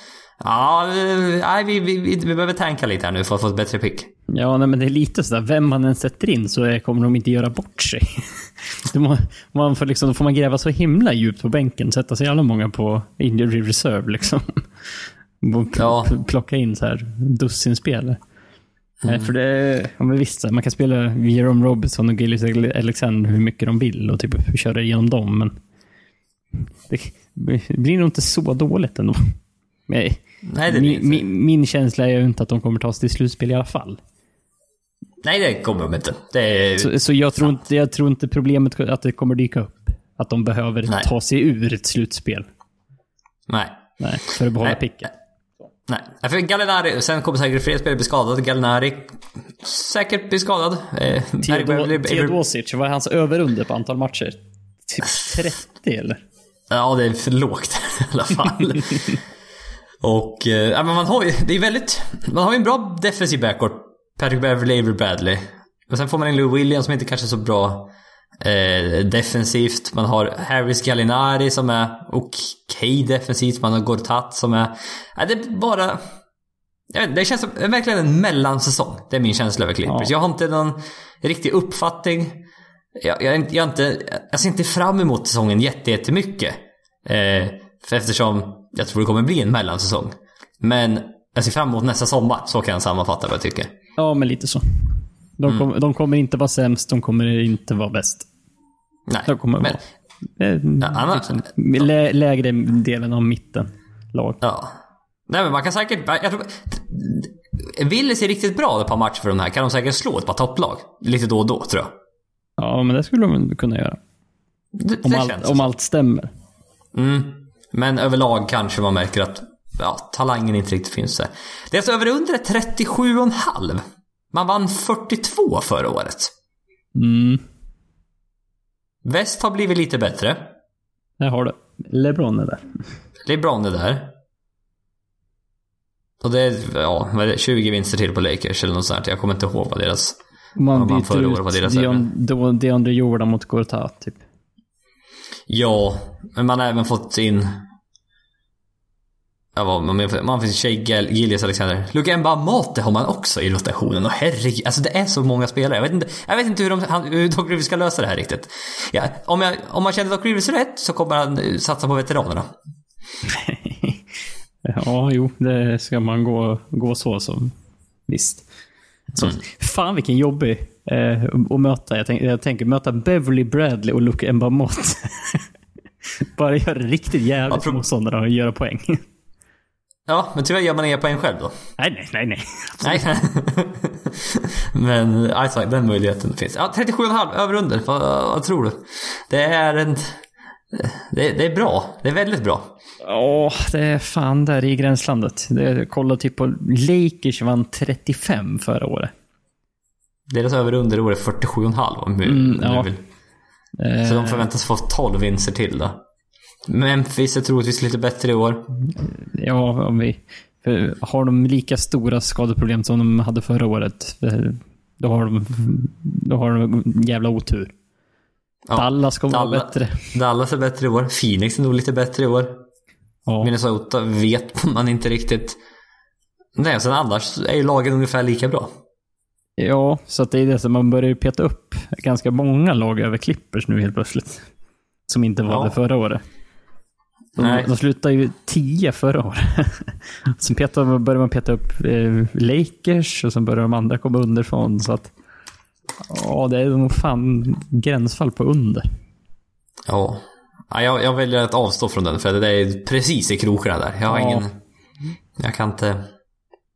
Ja, eh, nej, vi, vi, vi, vi behöver tanka lite här nu för att få ett bättre pick. Ja, nej, men det är lite sådär, vem man än sätter in så kommer de inte göra bort sig. Må, man får liksom, då får man gräva så himla djupt på bänken, sätta så jävla många på injury reserve liksom. Ja. pl- plocka in så här dussin spelare. Nej, För det, ja, men visst, man kan spela Jerome Robinson och Gillis Alexander hur mycket de vill och typ köra igenom dem, men det blir nog inte så dåligt ändå. Men, Nej, det min, min, min känsla är ju inte att de kommer ta sig till slutspel i alla fall. Nej, det kommer de inte. Är... Så, så jag, tror inte, jag tror inte problemet att det kommer dyka upp. Att de behöver Nej. ta sig ur ett slutspel. Nej. Nej, för att behålla Nej. picket. Nej. För Gallinari, sen kommer säkert fler spelare bli skadade. Gallinari säkert bli skadad. Eh, Teodosic, vad är hans överunder på antal matcher? Typ 30 eller? Ja, det är för lågt i alla fall. Och, eh, ja, men man har ju, det är väldigt, man har ju en bra defensiv backcourt. Patrick Beverly, Avery Bradley. Och sen får man in Lou Williams som inte kanske är så bra eh, defensivt. Man har Harris Gallinari som är okej defensivt. Man har Gortat som är, ja, det är bara... Jag vet, det känns som verkligen en mellansäsong. Det är min känsla över Clippers. Ja. Jag har inte någon riktig uppfattning. Jag, jag, är inte- jag, inte, jag ser inte fram emot säsongen jätte- jättemycket. Eh, för eftersom jag tror det kommer bli en mellansäsong. Men jag ser fram emot nästa sommar. Så kan jag sammanfatta vad jag tycker. Ja, men lite så. De, Mm. kom, de kommer inte vara sämst, de kommer inte vara bäst. Nej, De kommer men... vara eh, liksom, lä, lägre delen av mitten. Lag. Ja. Nej men man kan säkert... Jag tror, Ville ser riktigt bra ett par matcher för de här. Kan de säkert slå ett par topplag. Lite då och då tror jag. Ja, men det skulle de kunna göra. Det, Om, det allt, om allt stämmer. Mm. Men överlag kanske man märker att ja, talangen inte riktigt finns där. Det är alltså över under 37,5. Man vann 42 förra året. Mm. Väst har blivit lite bättre. Där har du. LeBron är där. LeBron är där. Och det är, ja, vad är det, 20 vinster till på Lakers eller något sånt. Jag kommer inte ihåg vad deras... Man byter ut DeAndre Jordan mot Gortat, typ. Ja, men man har även fått in... Ja, vad, man, man finns Shea Gillius Alexander. Luka Mbamate har man också i rotationen. Och herregud, alltså det är så många spelare. Jag vet inte, jag vet inte hur, de, han, hur Doc Rivers ska lösa det här riktigt. Ja, om, jag, om man känner Doc Rivers rätt så kommer han eh, satsa på veteranerna. Ja, jo, det ska man gå, gå så som. Visst. Så, Mm. Fan vilken jobbig eh, att möta. Jag, tänk, jag tänker möta Beverly Bradley och Luke Mbamot. Bara göra det riktigt jävligt Ja, pro- motståndare och göra poäng. Ja, men tyvärr gör man inga poäng själv då. nej, nej, nej, nej. Nej. men alltså, den möjligheten finns. Ja, 37,5 över under. Vad, vad tror du? Det är en... Det, det är bra. Det är väldigt bra. Ja, det är fan där i gränslandet. Det, jag kollade typ på Lakers vann 35 förra året. Deras över under år är 47,5 om Mm, ja. vill. Så de förväntas få 12 vinster till då. Memphis är troligtvis lite bättre i år. Ja, om vi... För har de lika stora skadeproblem som de hade förra året, eh, då har de, då har de jävla otur. Ja, Dallas kommer vara Dalla- bättre. Dallas är bättre i år. Phoenix är nog lite bättre i år. Ja. Minnesota vet man inte riktigt. Nej, sen annars är ju lagen ungefär lika bra. ja, så det är det som man börjar peta upp ganska många lag över Clippers nu helt plötsligt. Som inte var Ja. det förra året. De, Nej. de slutade ju 10 förra året. Sen petar, börjar man peta upp eh, Lakers och sen börjar de andra komma underifrån. Så att, ja, det är nog fan gränsfall på under. Ja. Ja jag, jag väljer att avstå från den för det är precis i krokarna där. Jag har Ja. ingen... Jag kan inte...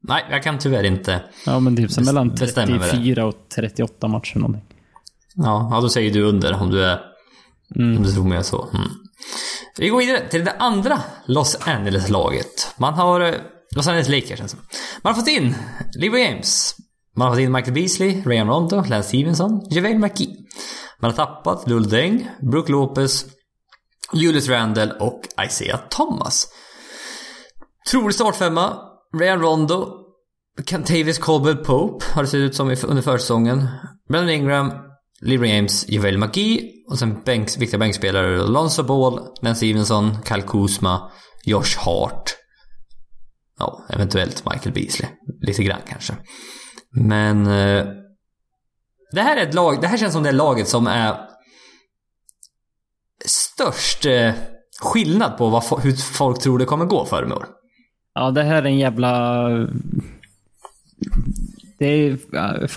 Nej, jag kan tyvärr inte. Ja, men så Bes- mellan bestämmer med det. 34 och 38 matcher någonting. Ja, ja då säger du under om du är... Mm. Om du tror mig så. Mm. Vi går vidare till det andra Los Angeles-laget. Man har... eh, Los Angeles Lakers alltså. Man har fått in LeBron James. Man har fått in Michael Beasley, Rayan Rondo, Lance Stevenson, JaVale McGee. Man har tappat Lul Deng, Brook Lopez, Julius Randall och Isaiah Thomas. Trolig startfemma. Rayan Rondo, Cantavius Caldwell Pope har det sett ut som under försäsongen. Brandon Ingram, LeBron James, Javel McGee och sen bänks, viktiga bänkspelare Lonzo Ball, Lance Stevenson, Kyle Kuzma, Josh Hart. Ja, eventuellt Michael Beasley. Lite grann kanske. Men... Eh, det här är ett lag, det här känns som det laget som är störst eh, skillnad på vad, hur folk tror det kommer gå för dem i år. Ja, det här är en jävla... Det är,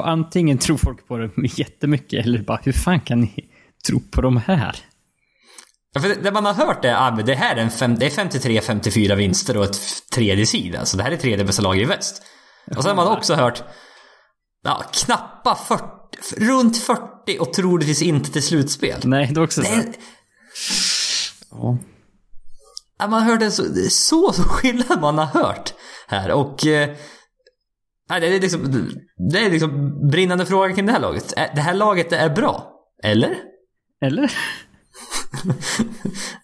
antingen tror folk på det jättemycket eller bara hur fan kan ni tro på de här? Ja, för det, man har hört är att ah, det här är, en fem, det är 53-54 vinster och ett tredje sida. Så det här är tredje bästa lag i väst. Och sen har man också hört ja, knappa 40, f- runt 40 och troligtvis inte till slutspel. Nej, det är också så. Det, Ja. Ja, man hört en så, så, så skillnad man har hört här. Och... Eh, nej, det är liksom, det är liksom brinnande fråga kring det här laget. Det här laget är bra. Eller? Eller?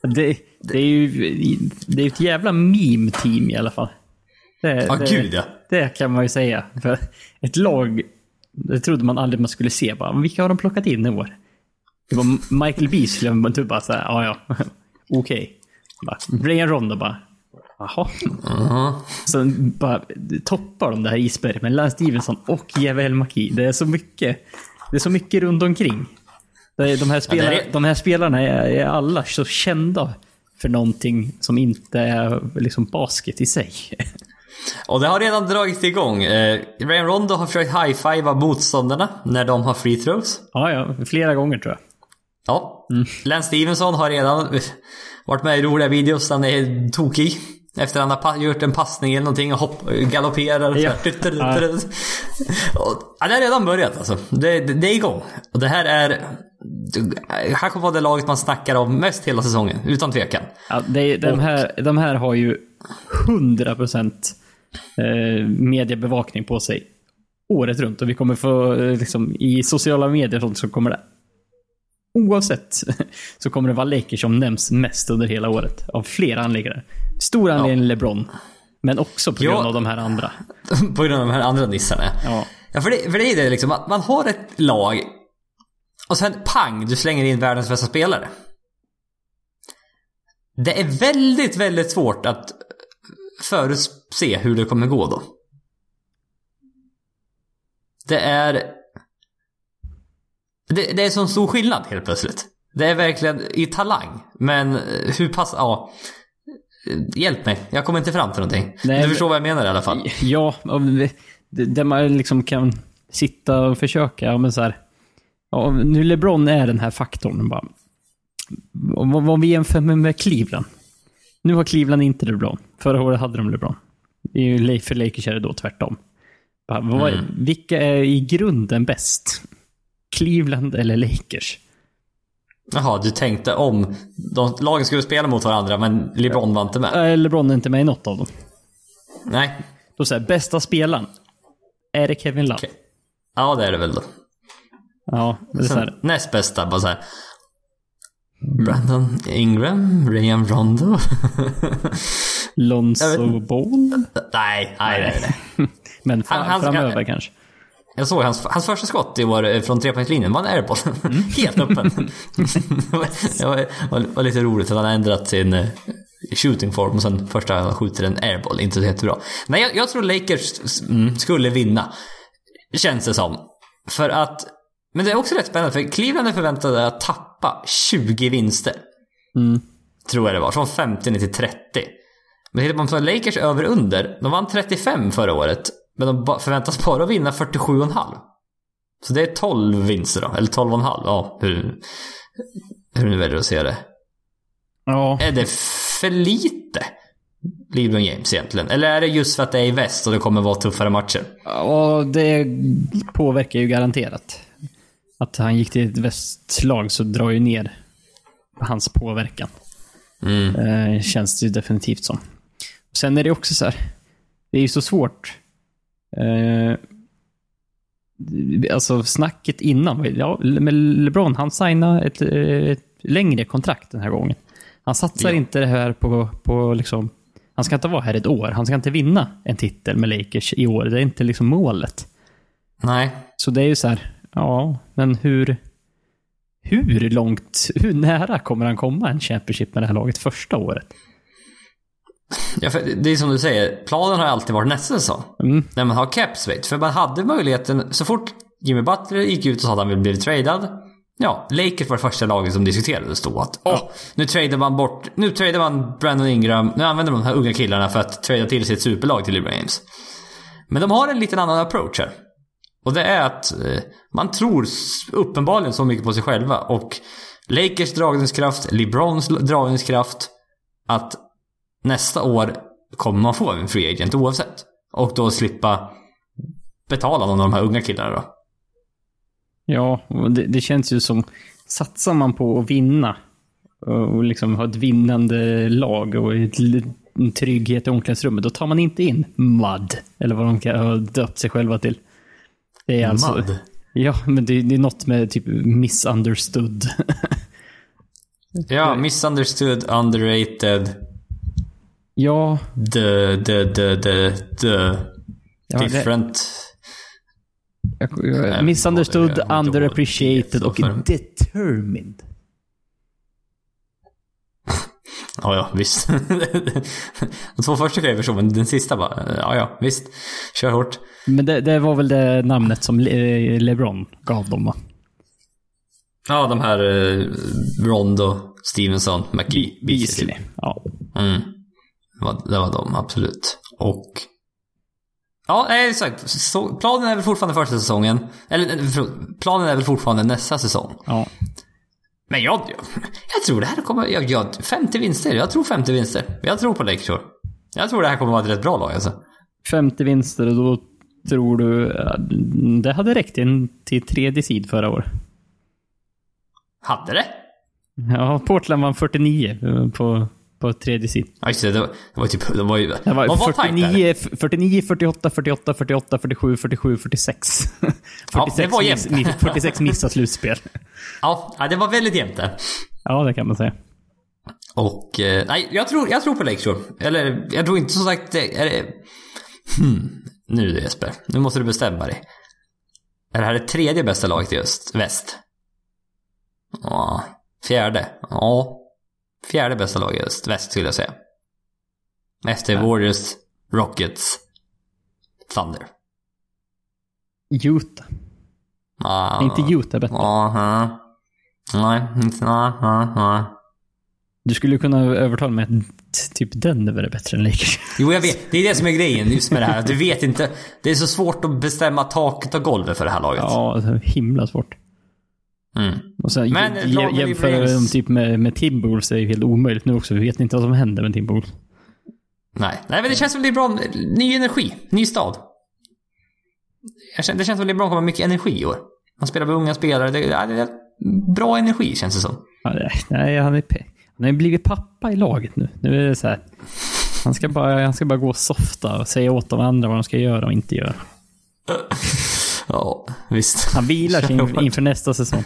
det, det är ju det är ett jävla meme-team i alla fall. Det, Ja, det, gud ja. det kan man ju säga. För ett lag, det trodde man aldrig man skulle se. Bara, "Men vilka har de plockat in i år? Det var Michael Beasley, man typ bara såhär, ja ja, okej. Okay. Brian Rondo bara, jaha. Mhm. Sen bara toppar de det här isberget med Lance Stevenson och Javel Maki. Det är så mycket, det är så mycket runt omkring. De, här spelar, det är- de här spelarna är, är alla så kända för någonting som inte är liksom basket i sig. Och det har redan dragit igång. Eh, Ryan Rondo har försökt high-fivea motståndarna när de har free throws. Ja, ja, flera gånger tror jag. Ja. Lance Stevenson har redan varit med i roliga videos. Han är tokig. Efter han har gjort en passning eller någonting och hopp, galopperar. Ja. Ja. Och, ja, det har redan börjat alltså. Det, det, det är igång. Och det här är... Här kommer vara det laget man snackar om mest hela säsongen. Utan tvekan. Ja, det, de, här, de här har ju 100% eh, mediebevakning på sig året runt. Och vi kommer få, eh, liksom, i sociala medier och sånt så kommer det oavsett så kommer det vara Lakers som nämns mest under hela året. Av flera anledningar. Stor anledning LeBron. Men också på grund Ja. av de här andra. på grund av de här andra nissarna. Ja. Ja, för det, för det är det liksom. att Man har ett lag och sen pang, du slänger in världens bästa spelare. Det är väldigt, väldigt svårt att förutse hur det kommer gå då. Det är... Det, det är sån stor skillnad helt plötsligt. Det är verkligen i talang. Men hur pass... Ja. Hjälp mig. Jag kommer inte fram till någonting. Nej, du förstår vad jag menar i alla fall. Ja, det- där man liksom kan sitta och försöka, men så här. Ja, nu LeBron är den här faktorn. Bara, om, om vi jämför med, med Cleveland. Nu har Cleveland inte LeBron. Förra året hade de LeBron. För Lakers är det då tvärtom. Bara, vad, Mm. Vilka är i grunden bäst? Cleveland eller Lakers? Jaha, du tänkte om de, lagen skulle spela mot varandra men LeBron var inte med? Äh, LeBron är inte med i något av dem. Nej. Då säger bästa spelaren. Är det Kevin Love? Okej. Ja, det är det väl då. Ja, det är så här. Sen, näst bästa, bara såhär. Brandon Ingram, Rayan Rondo. Lonzo Ball? nej, nej, nej, nej. Men fra, Han- han framöver kanske. Jag såg hans, hans första skott i år eh, från trepoängslinjen var en airball. Helt öppen. det var, det var, var, var lite roligt att han ändrat sin eh, shooting form och sen första han skjuter en airball. Inte så jättebra. Nej, jag, jag tror Lakers mm, skulle vinna. Känns det som. För att... Men det är också rätt spännande för Cleveland är förväntade att tappa 20 vinster. Mm. Tror jag det var. Från 50 ner till 30. Men tittar man på Lakers över under. De vann 35 förra året. Men de förväntas bara vinna 47,5. Så det är 12 vinster då. Eller 12,5. Ja, hur, hur nu väljer att se det. Ja, Är det för lite? LeBron James egentligen? Eller är det just för att det är i väst och det kommer vara tuffare matcher? och det påverkar ju garanterat. Att han gick till ett västlag så drar ju ner hans påverkan. Mm. Eh, känns det ju definitivt som. Sen är det också så här. Det är ju så svårt. Eh, alltså snacket innan. Ja, men LeBron han signade ett, eh, ett längre kontrakt den här gången. Han satsar Ja. inte det här på, på liksom... Han ska inte vara här ett år. Han ska inte vinna en titel med Lakers i år. Det är inte liksom målet. Nej. Så det är ju så här, ja, men hur... Hur långt, hur nära kommer han komma en Championship med det här laget första året? Ja, för det är som du säger. Planen har alltid varit nästa säsong. Mm. När man har capsweight. För man hade möjligheten, så fort Jimmy Butler gick ut och sa att han ville bli tradad. Ja, Lakers var det första laget som diskuterades då att åh, nu tradar man bort, nu tradar man Brandon Ingram, nu använder de de här unga killarna för att trada till sitt superlag till LeBron James. Men de har en liten annan approach här. Och det är att eh, man tror uppenbarligen så mycket på sig själva och Lakers dragningskraft, LeBrons dragningskraft att nästa år kommer man få en free agent oavsett. Och då slippa betala någon av de här unga killarna då. Ja, det, det känns ju som, satsar man på att vinna och liksom ha ett vinnande lag och ett, en trygghet i omklädningsrummet, då tar man inte in MUD. Eller vad de kan ha döpt sig själva till. Det är alltså... Mud. Ja, men det, det är något med typ misunderstood. Ja, misunderstood, underrated, ja, the, the, the, the, the ja det, different. jag, Nej, jag, misunderstood, jag underappreciated och det determined. Ja, ja, visst. De två första jag förstå, men den sista bara, ja, ja, visst. Kör hårt. Men det, det var väl det namnet som Le, LeBron gav dem va? Ja, de här eh, Rondo, Stevenson, McGee, Beasley. Ja. Mm. Det var, det var de, absolut. Och... Ja, nej, exakt. Så, planen är väl fortfarande första säsongen. Eller, eh, förlåt, planen är väl fortfarande nästa säsong. ja. Men jag, jag, jag tror det här kommer... Jag, jag, 50 vinster. Jag tror 50 vinster. Jag tror på Lakers år. Jag tror det här kommer vara ett rätt bra lag alltså. 50 vinster och då tror du... ja, Det hade räckt in till tredje sid förra året. Hade det? Ja, Portland vann 49 eh, på, på tredje sid. Ja, just det. Det var, det var typ... Det var ju... Det var var tajt där? 49, 49, 48, 48, 48, 47, 47, 46. Ja, det var 46 jämnt. miss- 46 missar slutspel. Ja, det var väldigt jämnt där. Ja, det kan man säga. Och, eh, nej, jag tror, jag tror på Lakeshore. Eller, jag tror inte som sagt det, är det... Hmm, nu du Jesper, nu måste du bestämma dig. Är det här det tredje bästa laget i öst, väst? Ja, fjärde. Ja, fjärde bästa laget i öst, väst skulle jag säga. Efter Warriors, Rockets, Thunder. Utah. Ah, Är inte Utah bättre? Aha. Nej, inte... Nej, nej. Du skulle kunna övertala mig att typ Denver är bättre än Lakers. Jo, jag vet. Det är det som är grejen just med det här. Du vet inte. Det är så svårt att bestämma taket och golvet för det här laget. Ja, det är himla svårt. Mm. Och sen Men, med jämföra dem typ med, med Timberwolves är ju helt omöjligt nu också. Vi vet inte vad som händer med Timberwolves. Nej. Nej, men det känns som LeBron... Ny energi. Ny stad. Jag känner, det känns som LeBron kommer ha mycket energi i år. Han spelar med unga spelare. Det, det är bra energi känns det som. Ja, nej, han är han har ju blivit pappa i laget nu. Nu är det så här. Han ska bara, han ska bara gå softa och säga åt de andra vad de ska göra och inte göra. Ja, visst. Han vilar sig in, inför nästa säsong.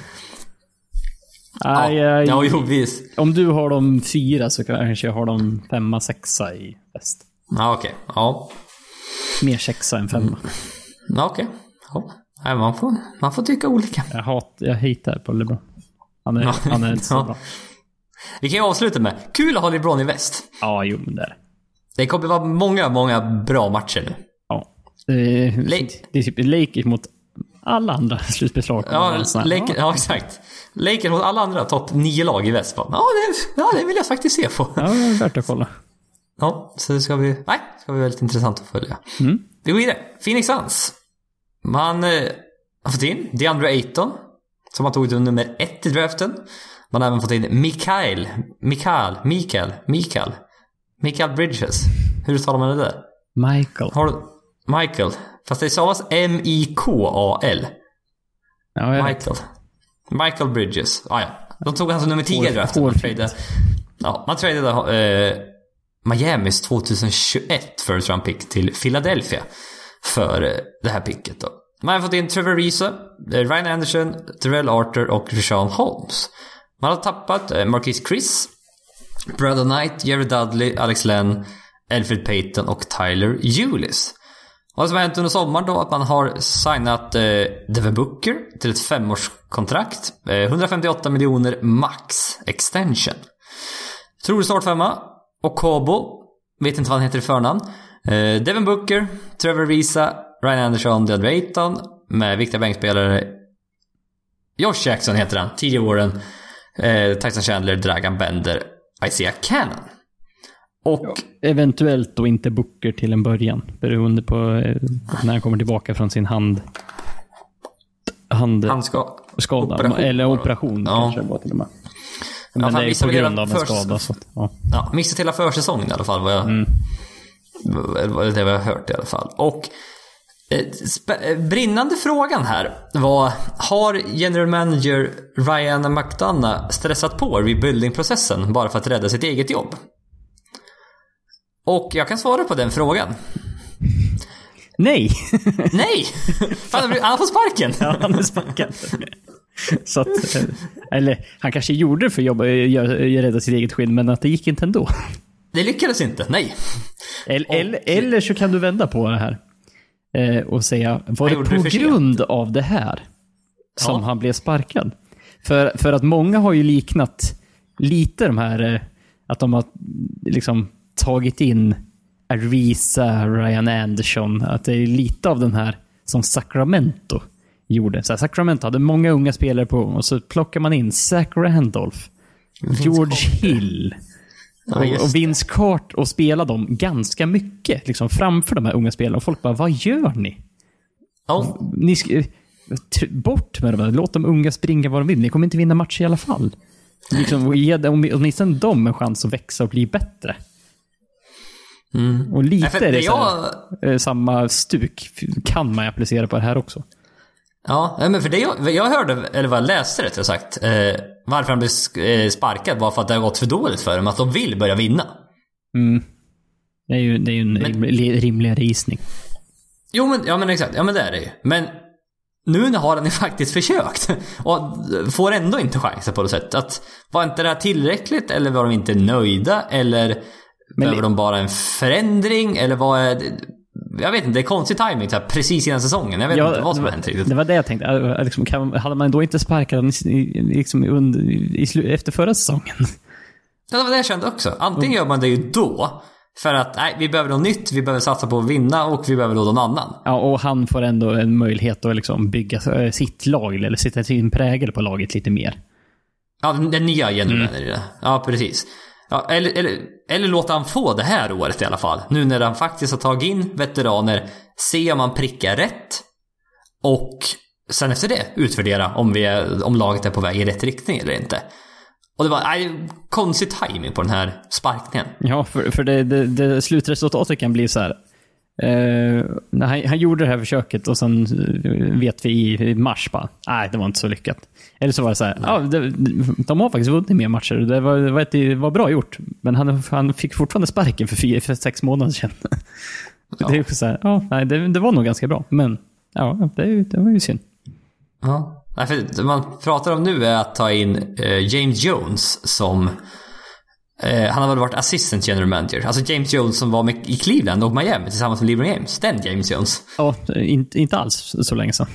Ja, Aj, aj, ja jo, visst. Om du har dem fyra så kanske jag har dem femma, sexa i väst. Ja, okej. Ja. Mer sexa än femma. Ja, okej. Ja. Nej, man, får, man får tycka olika. Jag, hat, jag hatar på LeBron. Han är, han är inte så Ja. bra. Vi kan ju avsluta med, kul att ha LeBron i väst. Ja, jo men det är det. Det kommer vara många, många bra matcher nu. Ja. Det är, Lake- det är typ Lakers mot alla andra slutspelslag. Ja, Lakers, ja exakt. Lakers mot alla andra topp nio lag i väst. Ja det, ja, det vill jag faktiskt se på. Ja, det är värt att kolla. Ja, så det ska bli, nej, det ska bli väldigt intressant att följa. Mm. Vi går vidare. Phoenix Suns. Man eh, har fått in DeAndre Ayton, som har tagit nummer ett i draften. Man har även fått in Mikael, Mikael, Mikael, Mikael, Mikael Bridges. Hur uttalar man det där? Michael. Har du, Michael. Fast det stavas M-I-K-A-L. Ja, jag vet. Michael. Michael Bridges. Ah, ja. De tog alltså nummer 10 i draften. Man tradade, ja, man tradade eh, Miamis 2021 first round pick till Philadelphia. För eh, det här picket då. Man har fått in Trevor Risa, eh, Ryan Anderson, Terrell Arthur och Rashawn Holmes. Man har tappat eh, Marquis Chris, Brad Knight, Jerry Dudley, Alex Len, Alfred Payton och Tyler Eulis. Vad som har hänt under sommaren då att man har signat eh, Devin Booker till ett femårskontrakt. Eh, 158 miljoner max extension. Trolig startfemma. Och Kobo, vet inte vad han heter i förnamn. Eh, Devin Booker, Trevor Visa, Ryan Anderson, Dead Rayton med viktiga bänkspelare. Josh Jackson heter han, TJ Warren, eh, Tyson Chandler, Dragan Bender, Isaiah Cannon. Och Eventuellt då inte Booker till en början. Beroende på eh, när han kommer tillbaka från sin hand... Handskada. han ska... Operation, eller operation Ja. kanske var till och med. Men fan, det är på grund av en skada. Så att, ja. Ja, missat hela försäsongen i alla fall vad jag... Mm. vad- Det har hört i alla fall. Och eh, eh, brinnande frågan här var Har general manager Ryan McDonough stressat på rebuilding-processen bara för att rädda sitt eget jobb? Och jag kan svara på den frågan. Nej! Nej! Han har fått sparken! ja, han är sparkad. Så att, eh, eller han kanske gjorde det för att jobba, gör- rädda sitt eget skinn, men att det gick inte ändå. Det lyckades inte, nej. Eller, eller, eller så kan du vända på det här. Eh, och säga, var Han det det på sent. grund av det här som Ja. han blev sparkad? För, för att många har ju liknat lite de här, eh, att de har liksom tagit in Arisa, Ryan Anderson, att det är lite av den här som Sacramento gjorde. Så här, Sacramento hade många unga spelare på och så plockar man in Zach Randolph, George Hill, Ja, just och, och Vince Cart och spela dem ganska mycket liksom, framför de här unga spelarna. Och folk bara, vad gör ni? Ja, ni bort med dem. här. Låt de unga springa vad de vill. Ni kommer inte vinna matcher i alla fall. Liksom, och ge dem- åtminstone dem en chans att växa och bli bättre. Mm. Och lite Nej, är det här, eh, samma stuk kan man applicera på det här också. Ja, men för det jag, jag hörde, eller vad jag läste rättare sagt, eh, varför han blev eh, sparkad var för att det har gått för dåligt för dem, att de vill börja vinna. Mm. Det är ju, det är ju en rimlig, rimligare gissning. Jo men, ja men exakt, ja men det är det ju. Men nu har han ju faktiskt försökt. Och får ändå inte chansen på något sätt. Att, var inte det här tillräckligt? Eller var de inte nöjda? Eller behöver de bara en förändring? Eller vad är det? Jag vet inte, det är konstig timing här, precis innan säsongen. Jag vet Ja, inte vad som har hänt riktigt. Det var det jag tänkte. Liksom, kan, hade man då inte sparkat honom liksom, under, i, slu- efter förra säsongen? Ja, det var det jag kände också. Antingen gör man det ju då. För att, nej, vi behöver något nytt, vi behöver satsa på att vinna och vi behöver då någon annan. Ja, och han får ändå en möjlighet att liksom bygga eh, sitt lag, eller sätta sin prägel på laget lite mer. Ja, den, den nya generationen i det. Ja, precis. Ja, eller, eller, eller låta han få det här året i alla fall. Nu när han faktiskt har tagit in veteraner. Se om han prickar rätt. Och sen efter det utvärdera om, vi är, om laget är på väg i rätt riktning eller inte. Och det var nej, konstig timing på den här sparkningen. Ja, för, för det, det, det slutresultatet kan bli så här. När han, han gjorde det här försöket och sen eh, vet vi i, i mars bara, nej det var inte så lyckat. Eller så var det så här, ja, det, de har faktiskt vunnit mer matcher. Det var, det var, ett- det var bra gjort. Men han, han fick fortfarande sparken för, fyra, för sex månader sedan. Det är ju så här, ja, nej, det, det var nog ganska bra. Men ja, det, det var ju synd. Ja. Nej, för det man pratar om nu är att ta in eh, James Jones som... Eh, han har väl varit assistant general manager. Alltså James Jones som var med i Cleveland och Miami tillsammans med LeBron James. Den James Jones. Ja, inte, inte alls så länge sedan.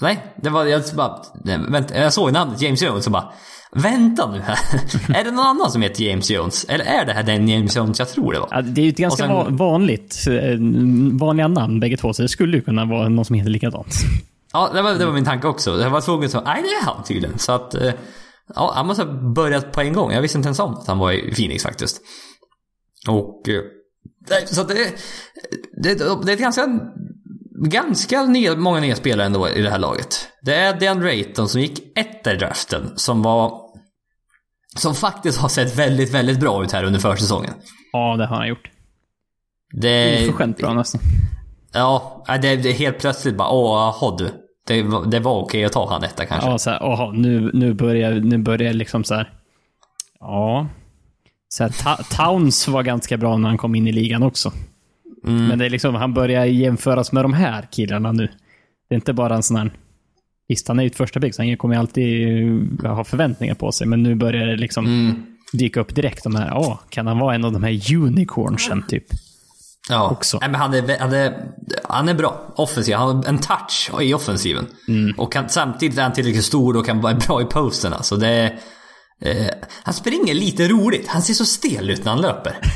Nej, det var... Jag, bara, nej, vänta, jag såg namnet James Jones och bara... Vänta nu här. är det någon annan som heter James Jones? Eller är det här den James Jones jag tror det var? Ja, det är ju ett ganska sen- va- vanligt, eh, vanliga namn bägge två, så det skulle ju kunna vara någon som heter likadant. Ja, det var, det var min tanke också. Jag var tvungen säga, nej det är han tydligen. Så att, eh, ja, han måste ha börjat på en gång. Jag visste inte ens om att han var i Phoenix faktiskt. Och, eh, så det, det, det är ett ganska, ganska nya, många nya spelare ändå i det här laget. Det är DeAndre Ayton som gick i draften, som var, som faktiskt har sett väldigt, väldigt bra ut här under försäsongen. Ja, det har han gjort. Det, Oförskämt bra nästan. Ja, det, är helt plötsligt bara, åh, du. Det, var- det var okej att ta han etta kanske. Ja, så här, aha, nu, nu börjar nu börjar liksom så här. Ja. Så här, Ta- Towns var ganska bra när han kom in i ligan också. Men det är liksom, han börjar jämföras med de här killarna nu. Det är inte bara en sån här... Visst, han är ju ett första pick, så han kommer alltid eh, ha förväntningar på sig. Men nu börjar det liksom Mm. dyka upp direkt de här, ja, kan han vara en av de här unicornsen typ? Ja. också. Nej, men han, är, han, är, han är bra offensiv. Han har en touch i offensiven. Och kan, samtidigt är han tillräckligt stor och kan vara bra i posten. Alltså det är, eh, han springer lite roligt. Han ser så stel ut när han löper.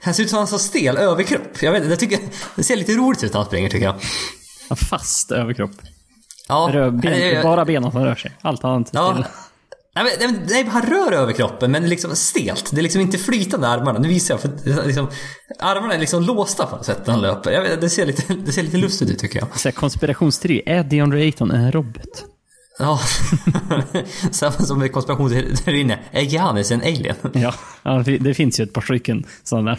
Han ser ut som han har så stel överkropp. Jag vet jag tycker, det ser lite roligt ut när han springer tycker jag. En fast överkropp. Ja, ben, bara benen som rör sig. Allt annat. Ja. Nej, men, nej, han rör överkroppen men liksom stelt. Det är liksom inte flytande armarna. Nu visar jag för liksom, armarna är liksom låsta på något sätt när han löper. Jag det, ser lite, det ser lite lustigt ut tycker jag. Så här, konspirationsteori. Är DeAndre Ayton en robot? Ja, samma som med konspirationsteorin är. Giannis en alien? Ja, det finns ju ett par stycken sådana.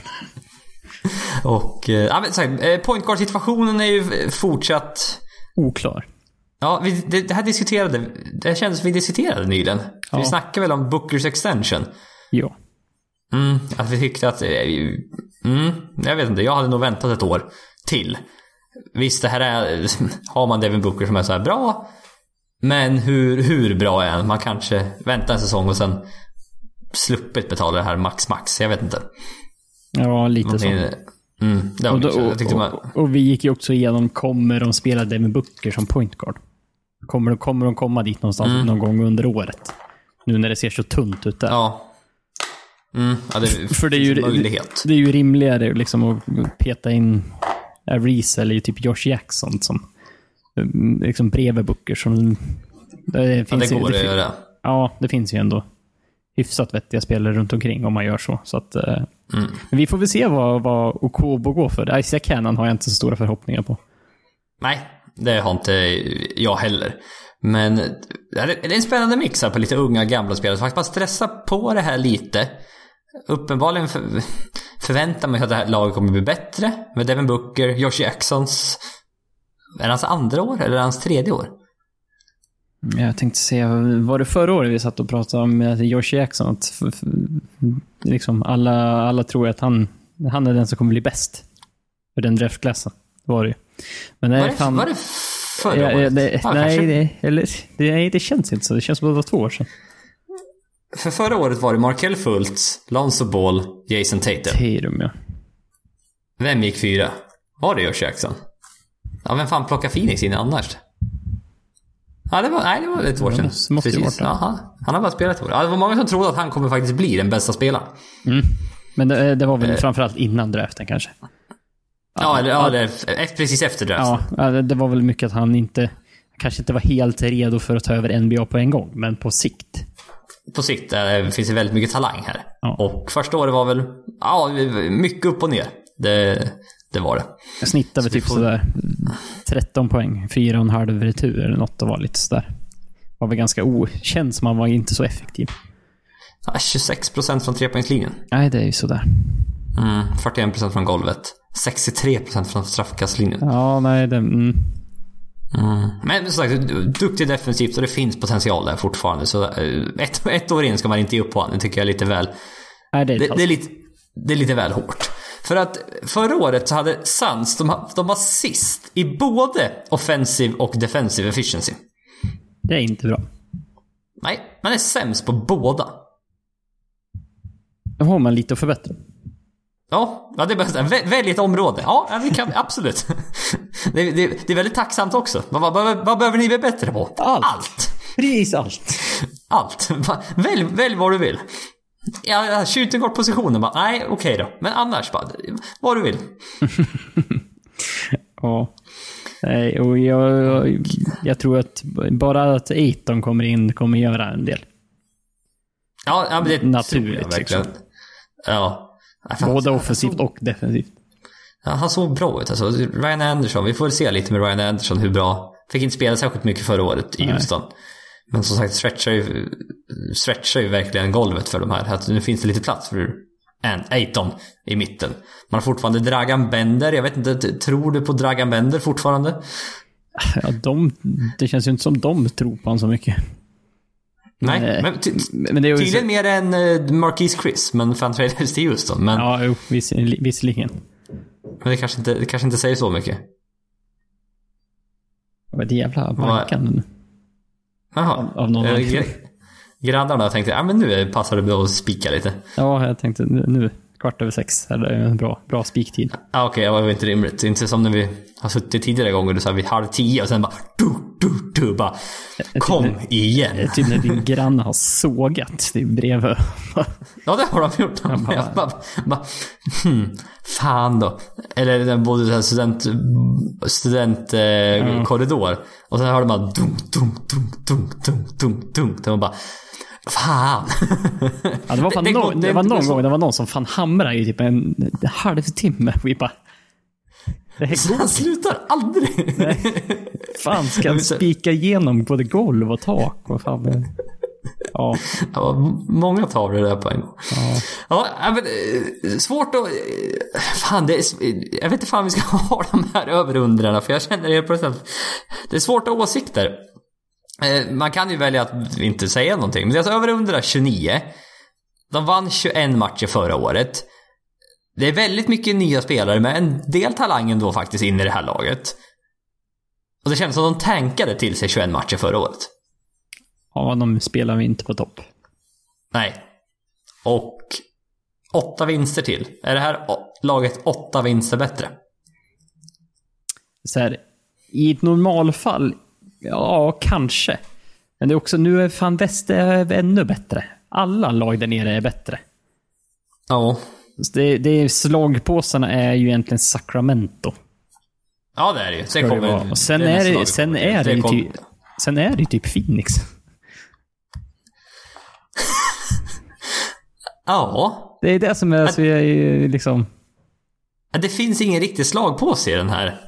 Och, eh, ja men så här, eh, point guard situationen är ju fortsatt... Oklar. Ja, vi, det, det här diskuterade, det kändes som vi diskuterade nyligen. Ja. Vi snackade väl om Bookers extension. Ja. Mm, att vi tyckte att... eh, Mm, jag vet inte, jag hade nog väntat ett år till. Visst, det här är... Har man Devin Booker som är så här bra. Men hur, hur bra är han? Man kanske väntar en säsong och sen sluppit betala det här max max. Jag vet inte. Ja, lite så. Mm, det var Och, då, och, man... och, och vi gick ju också igenom, kommer de spela Devin Booker som point guard? Kommer, de- kommer de komma dit någonstans någon gång under året? Nu när det ser så tunt ut där. Ja. Mm, ja, det För det är ju, möjlighet. det är ju rimligare liksom att peta in Reese eller typ Josh Jackson som mm, liksom bredvid Booker. Som, det, Ja, finns det ju- går att fin- göra. Ja, det finns ju ändå hyfsat vettiga spelare runt omkring om man gör så. så att, eh, Mm. men Vi får väl se vad, vad Okobo går för. Isaac Cannon har jag inte så stora förhoppningar på. Nej, det har inte jag heller. Men det är en spännande mix här på lite unga gamla spelare. Så faktiskt bara stressa på det här lite. Uppenbarligen för, förväntar man sig att det här laget kommer bli bättre. Med Devin Booker, Josh Jacksons... Är det hans andra år eller hans tredje år? Jag tänkte säga, var det förra året vi satt och pratade om eh, Josh Jackson? Att f- f- liksom alla, alla tror att han, han är den som kommer bli bäst. För den draftklassen. Var det ju. Men nej, Var det, fan, var det Förra ja, året? det, Ja, nej, kanske. det, eller, det, nej, det känns inte så. Det känns som att det var två år sedan. För förra året var det Markel Fultz, Lonzo Ball, Jason Tatum. Tatum, ja. Vem gick fyra? Var det Josh Jackson? Ja, vem fan plockade Phoenix in annars? Ja, det var, nej, det var ett år Ja, sedan. ju Precis. Ja, han, han har bara spelat ett år. Ja, det var många som trodde att han kommer faktiskt bli den bästa spelaren. Men det, det var Eh. väl framförallt innan draften kanske. Ja, eller, ja, efter- precis efter draften. Ja, det- var väl mycket att han inte kanske inte var helt redo för att ta över NBA på en gång, men på sikt. På sikt eh, finns det väldigt mycket talang här. Ja. Och första året var väl, ja, mycket upp och ner. Det, det var det. Jag snittade vi typ får- sådär 13 poäng, 4,5 retur eller något och var lite sådär. Var väl ganska okänd, så man var inte så effektiv. Ja, 26% från trepoängslinjen. Nej, det är ju sådär. Mm, 41% från golvet. 63% från straffkastlinjen. Ja, nej, det... Mm. Mm. Men som sagt, du- duktig defensivt och det finns potential där fortfarande. Så eh, ett, ett år in ska man inte ge upp på honom. Det tycker jag är lite väl... Nej, det är det, det, är lite, det är lite väl hårt. För att förra året så hade Suns, de, de var sist i både offensive och defensive efficiency. det är inte bra. Nej, man är sämst på båda. Då har man lite att förbättra. Ja, ja det bäst. Vä- Välj ett område. Ja, vi kan absolut. Det, det, det är väldigt tacksamt också. Vad, vad, vad, vad behöver ni bli bättre på? Allt. Allt. Precis allt. Allt. Välj, välj vad du vill. Ja, ja, skjuten kort positionen bara, nej okej då. Men annars bara, vad du vill. Ja. Nej, och jag, jag, jag tror att bara att Aiton kommer in kommer göra en del. Ja, ja men det Naturligt, tror jag verkligen. Ja. Nej, fan, Både offensivt och defensivt. Ja, han såg bra ut alltså. Ryan Anderson, vi får se lite med Ryan Anderson hur bra. Fick inte spela särskilt mycket förra året i Nej. Men som sagt, stretchar ju, stretchar ju verkligen golvet för de här. Att nu finns det lite plats för en Aiton i mitten. Man har fortfarande Dragan Bender. Jag vet inte, tror du på Dragan Bender fortfarande? Ja, de, det känns ju inte som de tror på honom så mycket. Nej, men ty- Men det är tydligen mer än uh, Marquise Chris, men fan tradades till Houston. Men, Ja, jo, viss, visserligen. men det, kanske inte, det kanske inte säger så mycket. Vad jävla vankan? Jaha. Av någon Eh, anledning. gr- Grannarna tänkte, ja men nu passar det bra att spika lite. Ja, jag tänkte nu kvart över sex. Eller en bra, bra spiktid. Ah, Okej, det var inte rimligt. Inte som när vi har suttit tidigare gånger, du sa vid halv tio och sen bara du, du, du, bara kom igen. Typ när din granne har sågat din bredvid. Ja, det har de gjort. Jag bara- Jag bara, bara, hmm, fan då. Eller den bodde i en student, student eh, korridor. Och sen hörde man dum, dum, dum, dum, dum, dum, dum. Det var bara, fan. Ja, det var, fan Det- det nå- går- det, det- var någon det- gång det var någon som fan hamrade i typ en halvtimme. Vi bara... Det här går Han slutar aldrig. Fan, ska han spika igenom både golv och tak? Vad fan. Ja, Det var många tavlor där på en gång. ja. Ja, men, eh, svårt att... eh, Fan, det är, jag vet inte fan vi ska ha de här överundrarna för jag känner helt plötsligt det är svårt att ha åsikter. Eh, Man kan ju välja att inte säga någonting. Men alltså över under 29. De vann 21 matcher förra året. Det är väldigt mycket nya spelare med en del talang ändå faktiskt in i det här laget. Och det känns som de tankade till sig 21 matcher förra året. ja, de spelar inte på topp. Nej. Och åtta vinster till. Är det här laget åtta vinster bättre? Så här, I ett normalfall, ja, kanske. Men det är också, nu är fan väst är ännu bättre. Alla lag där nere är bättre. Ja. Det, det är, slagpåsarna är ju egentligen Sacramento. Ja, det är det ju. Det det kommer, vara. Och sen det är nästa det, laget sen är det, ju typ, sen är det ju typ Phoenix. Ja. Det är det som är, så jag är liksom... Det finns ingen riktig slagpåse i den här.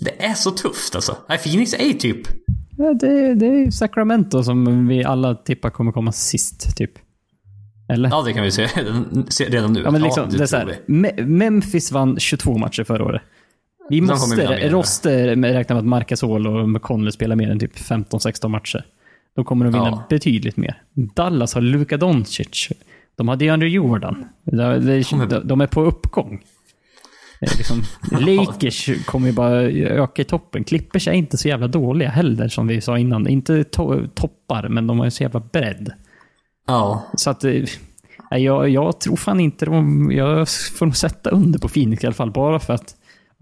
Det är så tufft alltså. Nej, Phoenix är ju typ... Ja, det, det är Sacramento som vi alla tippar kommer komma sist, typ. Eller? Ja, det kan vi se se redan nu. Ja, men liksom, det är så här, Me- Memphis vann 22 matcher förra året. Vi kommer måste, måste räkna med att Marcus Hall och McConnell spelar mer än typ 15-16 matcher. Då kommer de vinna Ja. betydligt mer. Dallas har Luka Doncic. De har DeAndre Jordan. De, de, de, de är på uppgång. Eh, Liksom, Lakers kommer ju bara öka i toppen. Clippers är inte så jävla dåliga heller, som vi sa innan. Inte to toppar, men de har ju så jävla bredd. Ja. Så att... eh, Jag, jag tror fan inte de... Jag får nog sätta under på Phoenix i alla fall, bara för att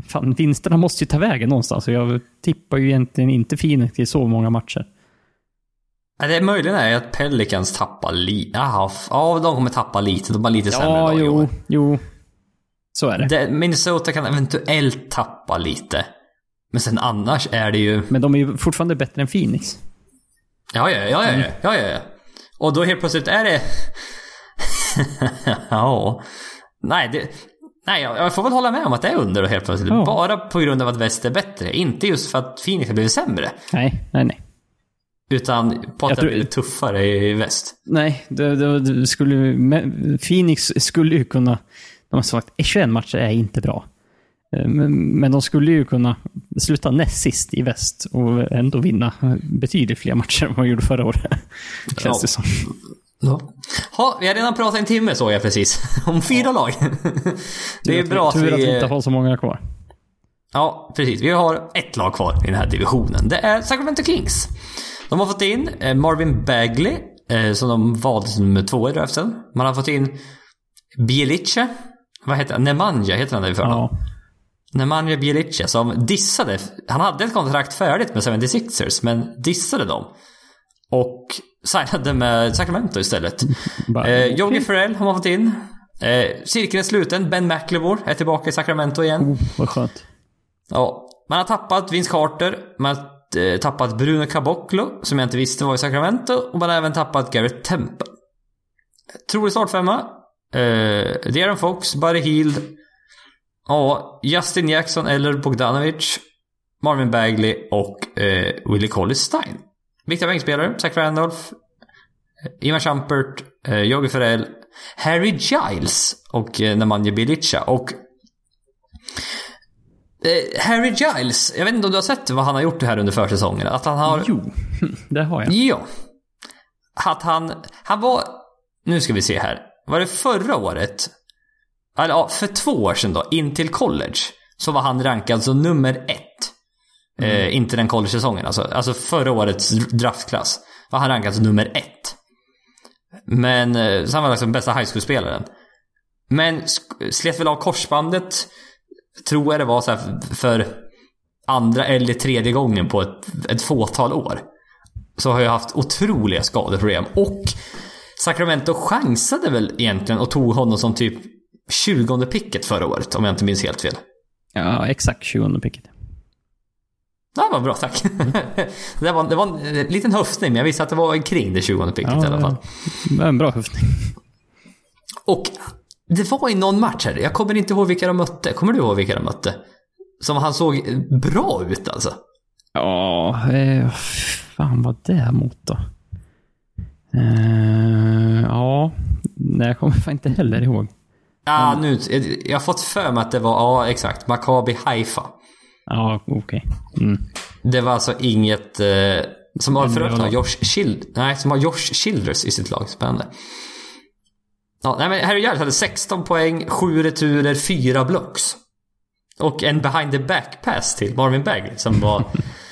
fan, vinsterna måste ju ta vägen någonstans. Och jag tippar ju egentligen inte Phoenix i så många matcher. Ja, Det är möjligen är att Pelicans tappar lite. Ja de kommer tappa lite. De har lite sämre Ja, lag i år. jo, jo. Så är det. Minnesota kan eventuellt tappa lite. Men sen annars är det ju... Men de är ju fortfarande bättre än Phoenix. Ja, ja, ja, ja, ja, ja, ja, ja. Och då helt plötsligt är det... ja. Nej, det... Nej, jag får väl hålla med om att det är under då helt plötsligt. Ja. Bara på grund av att väst är bättre. Inte just för att Phoenix har blivit sämre. Nej, nej, nej. Utan på att Jag det tror- blivit tuffare i väst. Nej, det, det, det skulle, Phoenix skulle ju kunna... De har sagt 21 matcher är inte bra. Eh, Men, de skulle ju kunna sluta näst sist i väst och ändå vinna betydligt fler matcher än vad de gjorde förra året. Känns Ja. det som. Ja. Ha, vi har redan pratat en timme såg jag precis. Om fyra lag. det är bra att Tur att vi vi... inte har så många kvar. Ja, precis. Vi har ett lag kvar i den här divisionen. Det är Sacramento Kings. De har fått in eh, Marvin Bagley, eh, som de valde som nummer två i draften. Man har fått in Bielice. Vad heter han? Nemanja heter han i förnamn. Ja. Nemanja Bielice som dissade. Han hade ett kontrakt färdigt med 76ers, men dissade dem. Och signade med Sacramento istället. Eh, okej. Ferrell har man fått in. Eh, cirkeln är sluten. Ben McLemore är tillbaka i Sacramento igen. Oh, vad skönt. Ja, man har tappat Vince Carter, man har eh, tappat Bruno Caboclo, som jag inte visste var i Sacramento, och man har även tappat Garrett Temple. Trolig startfemma. Eh, De'Aaron Fox, Buddy Hield, ja, Justin Jackson eller Bogdanovic, Marvin Bagley och eh, Willie Collins Stein. Viktiga bänkspelare, Zach Randolph, eh, Ivan Shumpert, eh, Yogi Ferrell, Harry Giles och eh, Nemanja Bjelica. Och Eh, Harry Giles, jag vet inte om du har sett vad han har gjort här under försäsongen? Att han har... Jo, det har jag. Ja. Att han... Han var... Nu ska vi se här. Var det förra året? Eller ja, för två år sedan då, in till college. Så var han rankad som nummer ett. Eh, inte den college-säsongen alltså. Alltså förra årets draftklass. Var han rankad som nummer ett. Men, eh, så han var liksom bästa high school-spelaren. Men slet väl av korsbandet. Tror jag det var så här för andra eller tredje gången på ett, ett fåtal år. Så har jag haft otroliga skadeproblem. Och Sacramento chansade väl egentligen och tog honom som typ 20 picket förra året, om jag inte minns helt fel. Ja, exakt 20 picket. Ja, vad bra, tack. det, var, det var en liten höftning, men jag visste att det var kring det 20 picket Ja, i alla fall. det var En bra höftning. Och det var i någon match här, jag kommer inte ihåg vilka de mötte. Kommer du ihåg vilka de mötte? Som han såg bra ut alltså. Ja, eh, fan vad det mot då? Eh, ja, nej, jag kommer fan inte heller ihåg. Ja, nu, jag har fått för mig att det var, ja exakt, Maccabi Haifa. Ja, okej. Mm. Det var alltså inget... Eh, som har för övrigt har. Josh Child, nej, som har Josh Childers i sitt lag. Spännande. Ja, nej, men Harry Giles hade 16 poäng, 7 returer, 4 blocks. Och en behind the back pass till Marvin Bagley som var...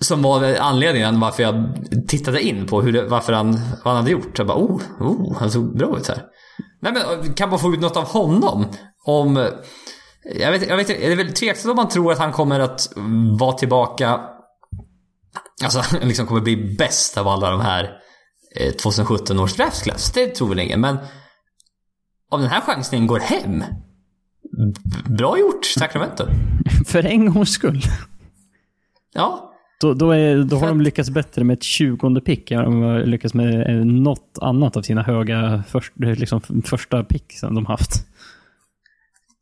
som var anledningen varför jag tittade in på hur det, varför han, vad han hade gjort. Jag bara oh, oh, han såg bra ut här. Nej men kan man få ut något av honom? Om... Jag vet, jag vet är det väl tveksamt om man tror att han kommer att vara tillbaka Alltså liksom kommer bli bäst av alla de här eh, 2017 års draftklass. Det tror väl ingen, men om den här chansningen går hem. Bra gjort Sacramento. För en gångs skull. Ja, Då, då, är, då har de lyckats bättre med ett 20 pick än de har lyckats med eh, något annat av sina höga först, liksom, första pick som de haft.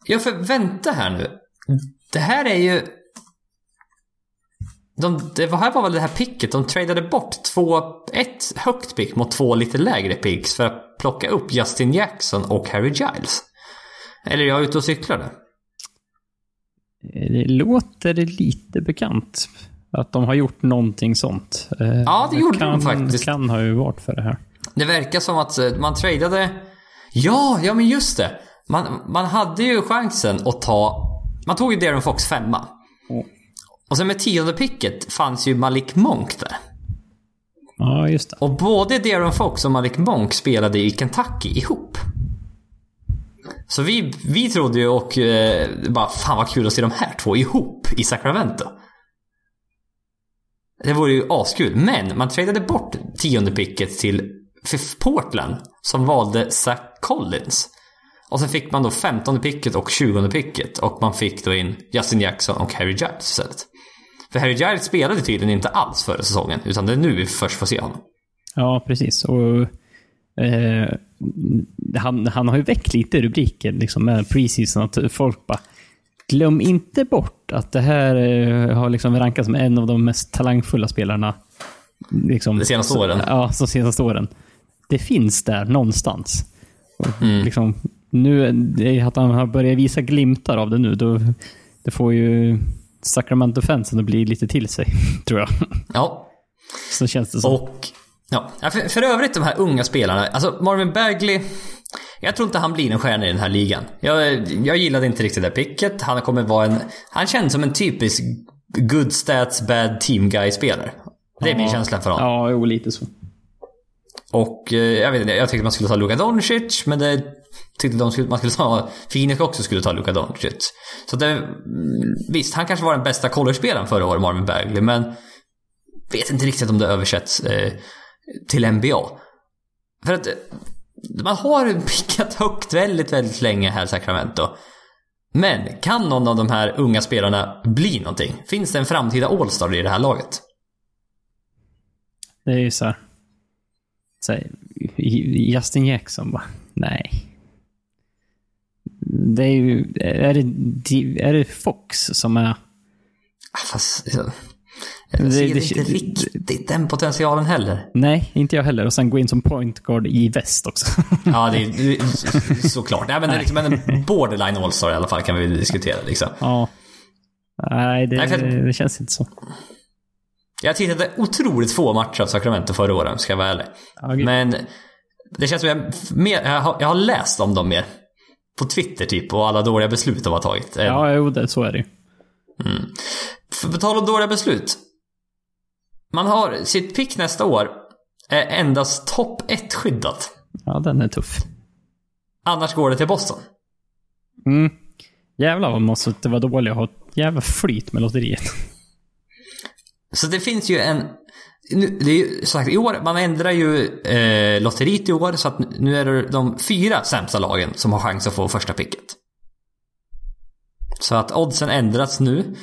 Ja, för vänta här nu. Det här är ju... De, det här var väl det här picket. De tradade bort två, ett högt pick mot två lite lägre picks för att plocka upp Justin Jackson och Harry Giles. Eller är jag ute och cyklar nu? Eh, Det låter lite bekant. Att de har gjort någonting sånt. Eh, Ja, det gjorde kan, de faktiskt. kan ha ju varit för det här. Det verkar som att eh, man tradade... Ja, ja men just det. man, man hade ju chansen att ta... Man tog ju Darren Fox femma. Mm. Och sen med tionde picket fanns ju Malik Monk där. Ja, just det. Och både Darren Fox och Malik Monk spelade i Kentucky ihop. Så vi, vi trodde ju och eh, bara fan vad kul att se de här två ihop i Sacramento. Det vore ju askul. Men man tradade bort tionde picket till Portland som valde Zach Collins. Och sen fick man då 15 picket och 20 picket och man fick då in Justin Jackson och Harry Giles istället. För Harry Giles spelade tydligen inte alls förra säsongen utan det är nu vi först får se honom. Ja, precis. Och, eh, han, han har ju väckt lite rubriker liksom, med preseason. Att folk bara Glöm inte bort att det här eh, har liksom rankats som en av de mest talangfulla spelarna. Liksom, De senaste åren. Ja, de senaste åren. Det finns där någonstans. Mm. Liksom, nu, att han har börjat visa glimtar av det nu, då, det får ju Sacramento-fansen att bli lite till sig, tror jag. Ja, Så känns det som. Och ja, för, för övrigt de här unga spelarna. Alltså Marvin Bagley. Jag tror inte han blir en stjärna i den här ligan. Jag, jag gillade inte riktigt det där picket. Han kommer vara en... Han känns som en typisk good stats bad team guy spelare. Det är min Ja. känsla för honom. Ja, jo, lite så. Och eh, jag vet inte, jag tyckte man skulle ta Luka Doncic. Men det tyckte de skulle, man skulle ta... Phoenix också skulle ta Luka Doncic. Så det... mm, Visst, han kanske var den bästa college-spelaren förra året, Marvin Bagley. Men vet inte riktigt om det översätts eh, till NBA. För att man har pickat högt väldigt, väldigt länge här i Sacramento. Men kan någon av de här unga spelarna bli någonting? Finns det en framtida All-Star i det här laget? Det är ju så här. Så här, Justin Jackson bara, nej. Det är ju, är det, är det Fox som är... Ah, Fast, jag, jag Det- ser det- inte riktigt den potentialen heller. Nej, inte jag heller. Och sen gå in som point guard i väst också. Ja, det är såklart. Ja, men det är liksom en borderline All-Star i alla fall kan vi diskutera liksom. ja. Nej, det, Nej, det känns inte så. Jag tittade otroligt få matcher av Sacramento förra året, ska jag vara ärlig. Gud. Men det känns som jag, mer, jag, har, jag har läst om dem mer. På Twitter typ, och alla dåliga beslut de har tagit. Ja, jo, det, så är det ju. För på tal om dåliga beslut. Man har sitt pick nästa år är endast topp 1 skyddat. Ja, den är tuff. Annars går det till Boston. Mm. Jävlar vad måste det vara dåligt att ha ett jävla flyt med lotteriet. Så det finns ju en... Nu, det är ju sagt, i år, man ändrar ju eh, lotteriet i år så att nu är det de fyra sämsta lagen som har chans att få första picket. Så att oddsen ändras nu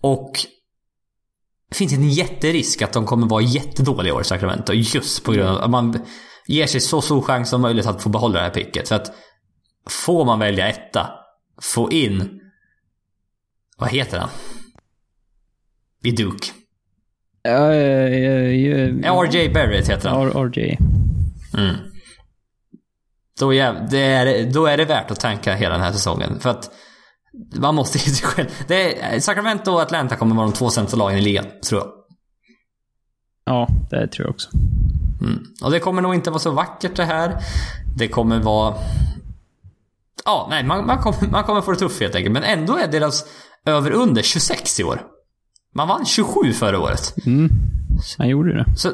och finns en jätterisk att de kommer vara jättedåliga i år, Sacramento, just på grund av att man ger sig så stor chans som möjligt att få behålla det här picket. För att får man välja etta, få in... Vad heter han? I Duke. Ja, ja. RJ Barrett heter han. RJ. Mm. Då, är, då är det värt att tanka hela den här säsongen. För att man måste ge sig själv. Det är, Sacramento och Atlanta kommer vara de två sämsta lagen i ligan, tror jag. Ja, det tror jag också. Mm. Och det kommer nog inte vara så vackert det här. Det kommer vara... Ja, nej, man, man, kommer, man kommer få det tufft helt enkelt. Men ändå är deras över under 26 i år. Man vann 27 förra året. Mm. Han gjorde ju det. Så,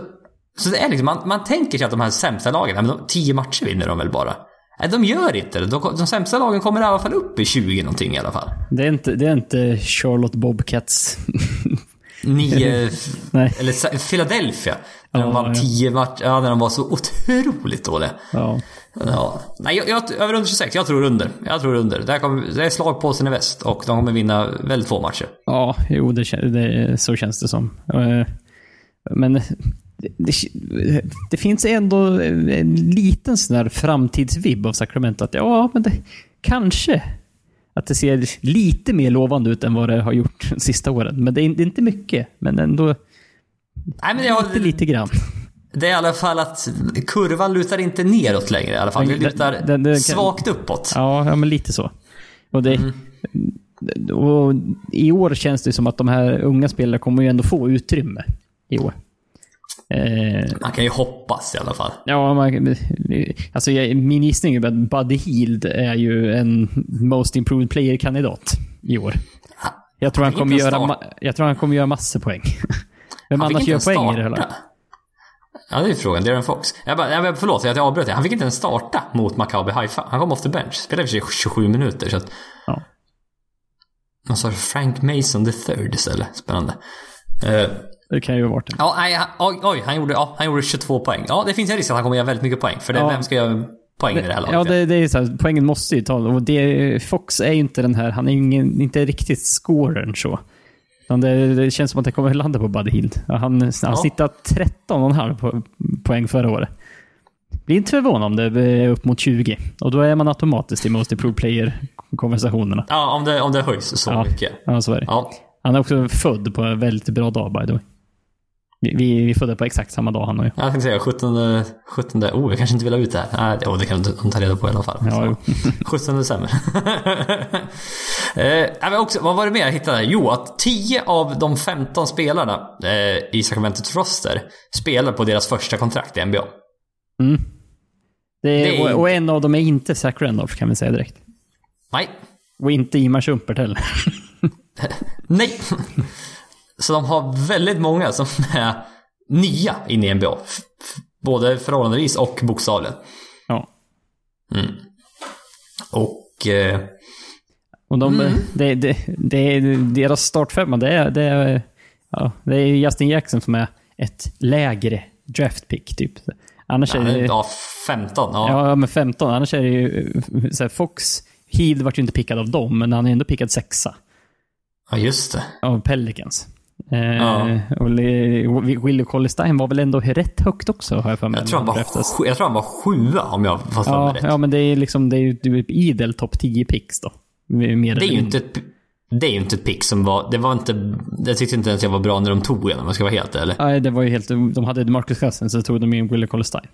så det är liksom, man, man tänker sig att de här sämsta lagen, men de, 10 matcher vinner de väl bara? Nej, de gör inte det. De, de sämsta lagen kommer i alla fall upp i 20 någonting i alla fall. Det är inte, det är inte Charlotte Bobcats. Nio... Nej. eller Philadelphia. När de Ja, vann ja. 10 matcher. Ja, när de var så otroligt dåliga. Ja. Ja. Nej, jag, jag, över under 26. Jag tror under. Jag tror under. Det, kommer, det är slag på sig i väst och de kommer vinna väldigt få matcher. Ja, jo, det, det, så känns det som. Eh, Men det, det, finns ändå en liten sån där framtidsvibb av Sacramento. Att ja, men det kanske att det ser lite mer lovande ut än vad det har gjort de sista åren. Men det är, inte mycket, men ändå Nej, men jag, lite, lite grann. Det är i alla fall att kurvan lutar inte neråt längre i alla fall. Det Den- lutar den- den kan- svagt uppåt. Ja, ja men lite så. Och, det, och I år känns det som att de här unga spelarna kommer ju ändå få utrymme i år. Eh, Man kan ju hoppas i alla fall. ja, man, alltså min gissning är att Buddy Hield är ju en Most Improved Player-kandidat i år. Jag tror han, fick kommer göra, jag tror han kommer göra massor poäng. Vem Han annars gör poäng i det här starta. laget? Ja, det är frågan. Darren Fox. Jag bara, jag förlåt att jag avbröt. dig. Han fick inte ens starta mot Maccabi Haifa. Han kom off the bench. Spelade för sig 27 minuter. Så att, Ja. någon sa Frank Mason the third istället. Spännande. Eh, Det kan ju ha varit en. ja, oj, oj, han gjorde, ja, han gjorde 22 poäng. Ja, det finns en risk att han kommer göra väldigt mycket poäng. För det, Ja. vem ska göra poäng i det här laget? Ja, det, det är så här, poängen måste ju ta och det, Fox är ju inte den här, han är ju ingen, inte riktigt scorern så. Det, det känns som att det kommer landa på Buddy Hield. Ja, Han, han Ja. snittar 13,5 po- poäng förra året. Blir inte förvånad om det är upp mot 20. Och då är man automatiskt i Most Improved Player-konversationerna. Ja, om det, om det höjs så Ja. mycket. Ja, så är det. Ja, Han är också född på en väldigt bra dag, by the way. Vi, vi, vi på exakt samma dag han och jag. jag tänkte säga 17... 17 oh, jag kanske inte vill ha ut det här. Nej, oh, det kan de ta reda på i alla fall. Ja, Så. 17 december. eh, men också, vad var det mer jag hittade? Jo, att 10 av de 15 spelarna eh, i Sacramentos roster spelar på deras första kontrakt i NBA. Mm. Det är, Det är och, och en av dem är inte Zach Randolph kan vi säga direkt. Nej. Och inte Imar Schumpert heller. Nej. Så de har väldigt många som är nya in i NBA. Både förhållandevis och bokstavligen. ja. Mm. Och... Eh, Och de, Mm. det, det, det är deras startfemma, det är, det, är, ja, det är Justin Jackson som är ett lägre draftpick typ. Annars är det... ja, 15. Ja. Ja, men 15. Annars är det ju så här, Fox, Heald vart ju inte pickad av dem, men han är ändå pickad sexa ja, just det. av Pelicans. Eh, Ja. och Le- Willie Collestein var väl ändå rätt högt också, har jag för mig. Jag tror, han var, sju- jag tror han var sjua om jag mig Ja, rätt. ja, men det är liksom det är ju är idel topp 10 picks då. Mer Det är ju eller inte ett, det är ju inte ett pick som var... Det var inte... Jag tyckte inte ens jag var bra när de tog den om jag ska vara helt ärlig. Nej, det var ju helt... De hade Marcus Cousins, så tog de in Willie Collestein.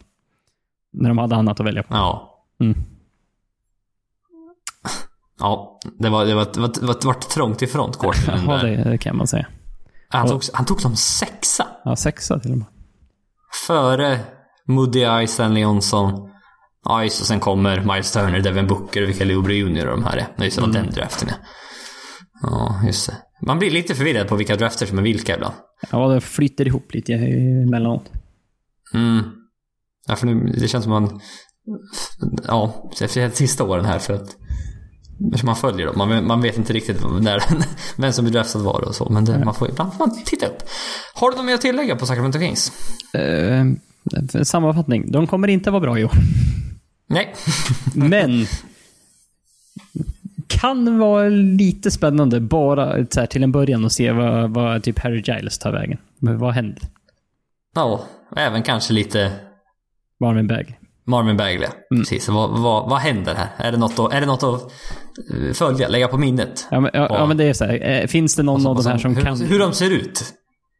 När de hade annat att välja på. Ja. Mm. Ja, det var, det var, det var, det var, det var trångt i frontcourten. Ja, det, det kan man säga. Han, tog, han tog som sexa. Ja, sexa till och med. Före Moody Stanley Johnson, Ice och sen kommer Miles Turner, Devin Booker, vilka Oubre Jr och de här är. Det är ju så Mm. den draften är. Ja, just det. Man blir lite förvirrad på vilka drafter som är vilka ibland. Ja, det flyter ihop lite emellanåt. Mm. Ja, för nu, det känns som man... Ja, speciellt sista åren här för att... Man följer dem. Man, man vet inte riktigt när, vem som blir draftad var och så. Men det, man får, ibland får man titta upp. Har du något mer att tillägga på Sacramento Kings? Eh, sammanfattning. De kommer inte vara bra i år. Nej. Men kan vara lite spännande bara här, till en början och se vad, vad typ Harry Giles tar vägen. Men vad händer? Ja, även kanske lite Marvin Bagley. Marvin Bagley. Precis. Vad, vad, vad händer här? Är det något att, är det något att eh, följa? Lägga på minnet? Ja, men, ja, ja, men det är så här. eh, Finns det någon av de här som, hur, kan, hur de ser ut?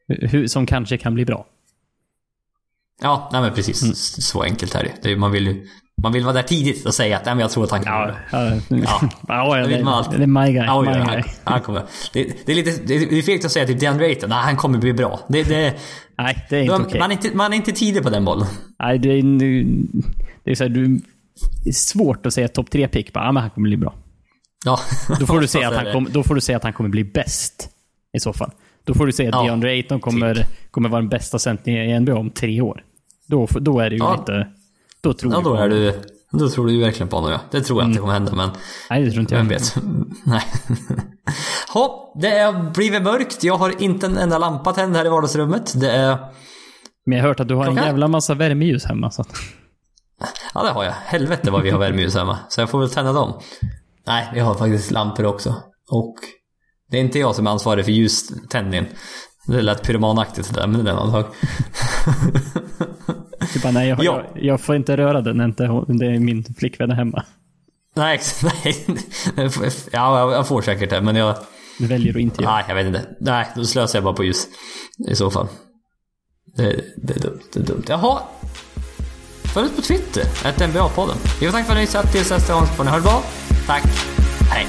hur, som kanske kan bli bra? Ja, nej men precis. Mm. Så enkelt är det. det är, man vill ju man vill vara där tidigt och säga att nej, men jag tror att han bli Ja, bra. ja, ja, det det, vill man alltid. det är my guy. Ja, my ja, guy. han, han kommer. Det, det är lite det är, fegt att säga typ DeAndre Ayton, nej han kommer bli bra. Det, det, Nej, det är inte okej. man, är inte, man är inte tidig på den bollen. Nej, det är, det är så här, du, det är svårt att säga topp tre pick bara, ja, men han kommer bli bra. Ja. Då får, du säga att han kom, då får du säga att han kommer bli bäst. I så fall. Då får du säga att Ja, DeAndre Ayton kommer, kommer vara den bästa centern i NBA om tre år. Då, då är det ju Ja. lite... Då tror Ja, då är du... Då tror du ju verkligen på honom ja. Det tror jag inte kommer hända men Nej, det tror inte jag. vem vet. Nej. Ha, det är blivit mörkt. Jag har inte en enda lampa tänd här i vardagsrummet. Det är... Men jag har hört att du har en Klockan? jävla massa värmeljus hemma. Så. att- Ja, det har jag. Helvete vad vi har värmeljus hemma. Så jag får väl tända dem. Nej, vi har faktiskt lampor också. Och det är inte jag som är ansvarig för ljuständningen. Det lät pyromanaktigt där, men det är en annan sak. Typ bara, nej, jag, Ja. jag, jag får inte röra den inte det är min flickvän hemma. Nej, nej. Ja, jag får säkert det, men jag... Du väljer att inte göra. Nej, jag vet inte. Nej, då slösar jag bara på ljus. I så fall. Det, det är dumt, det är dumt. Jaha. Följ oss på Twitter, ett NBA-podden. Vi får tacka för att ni satt tills nästa gång. Får ni det bra. Tack. Hej.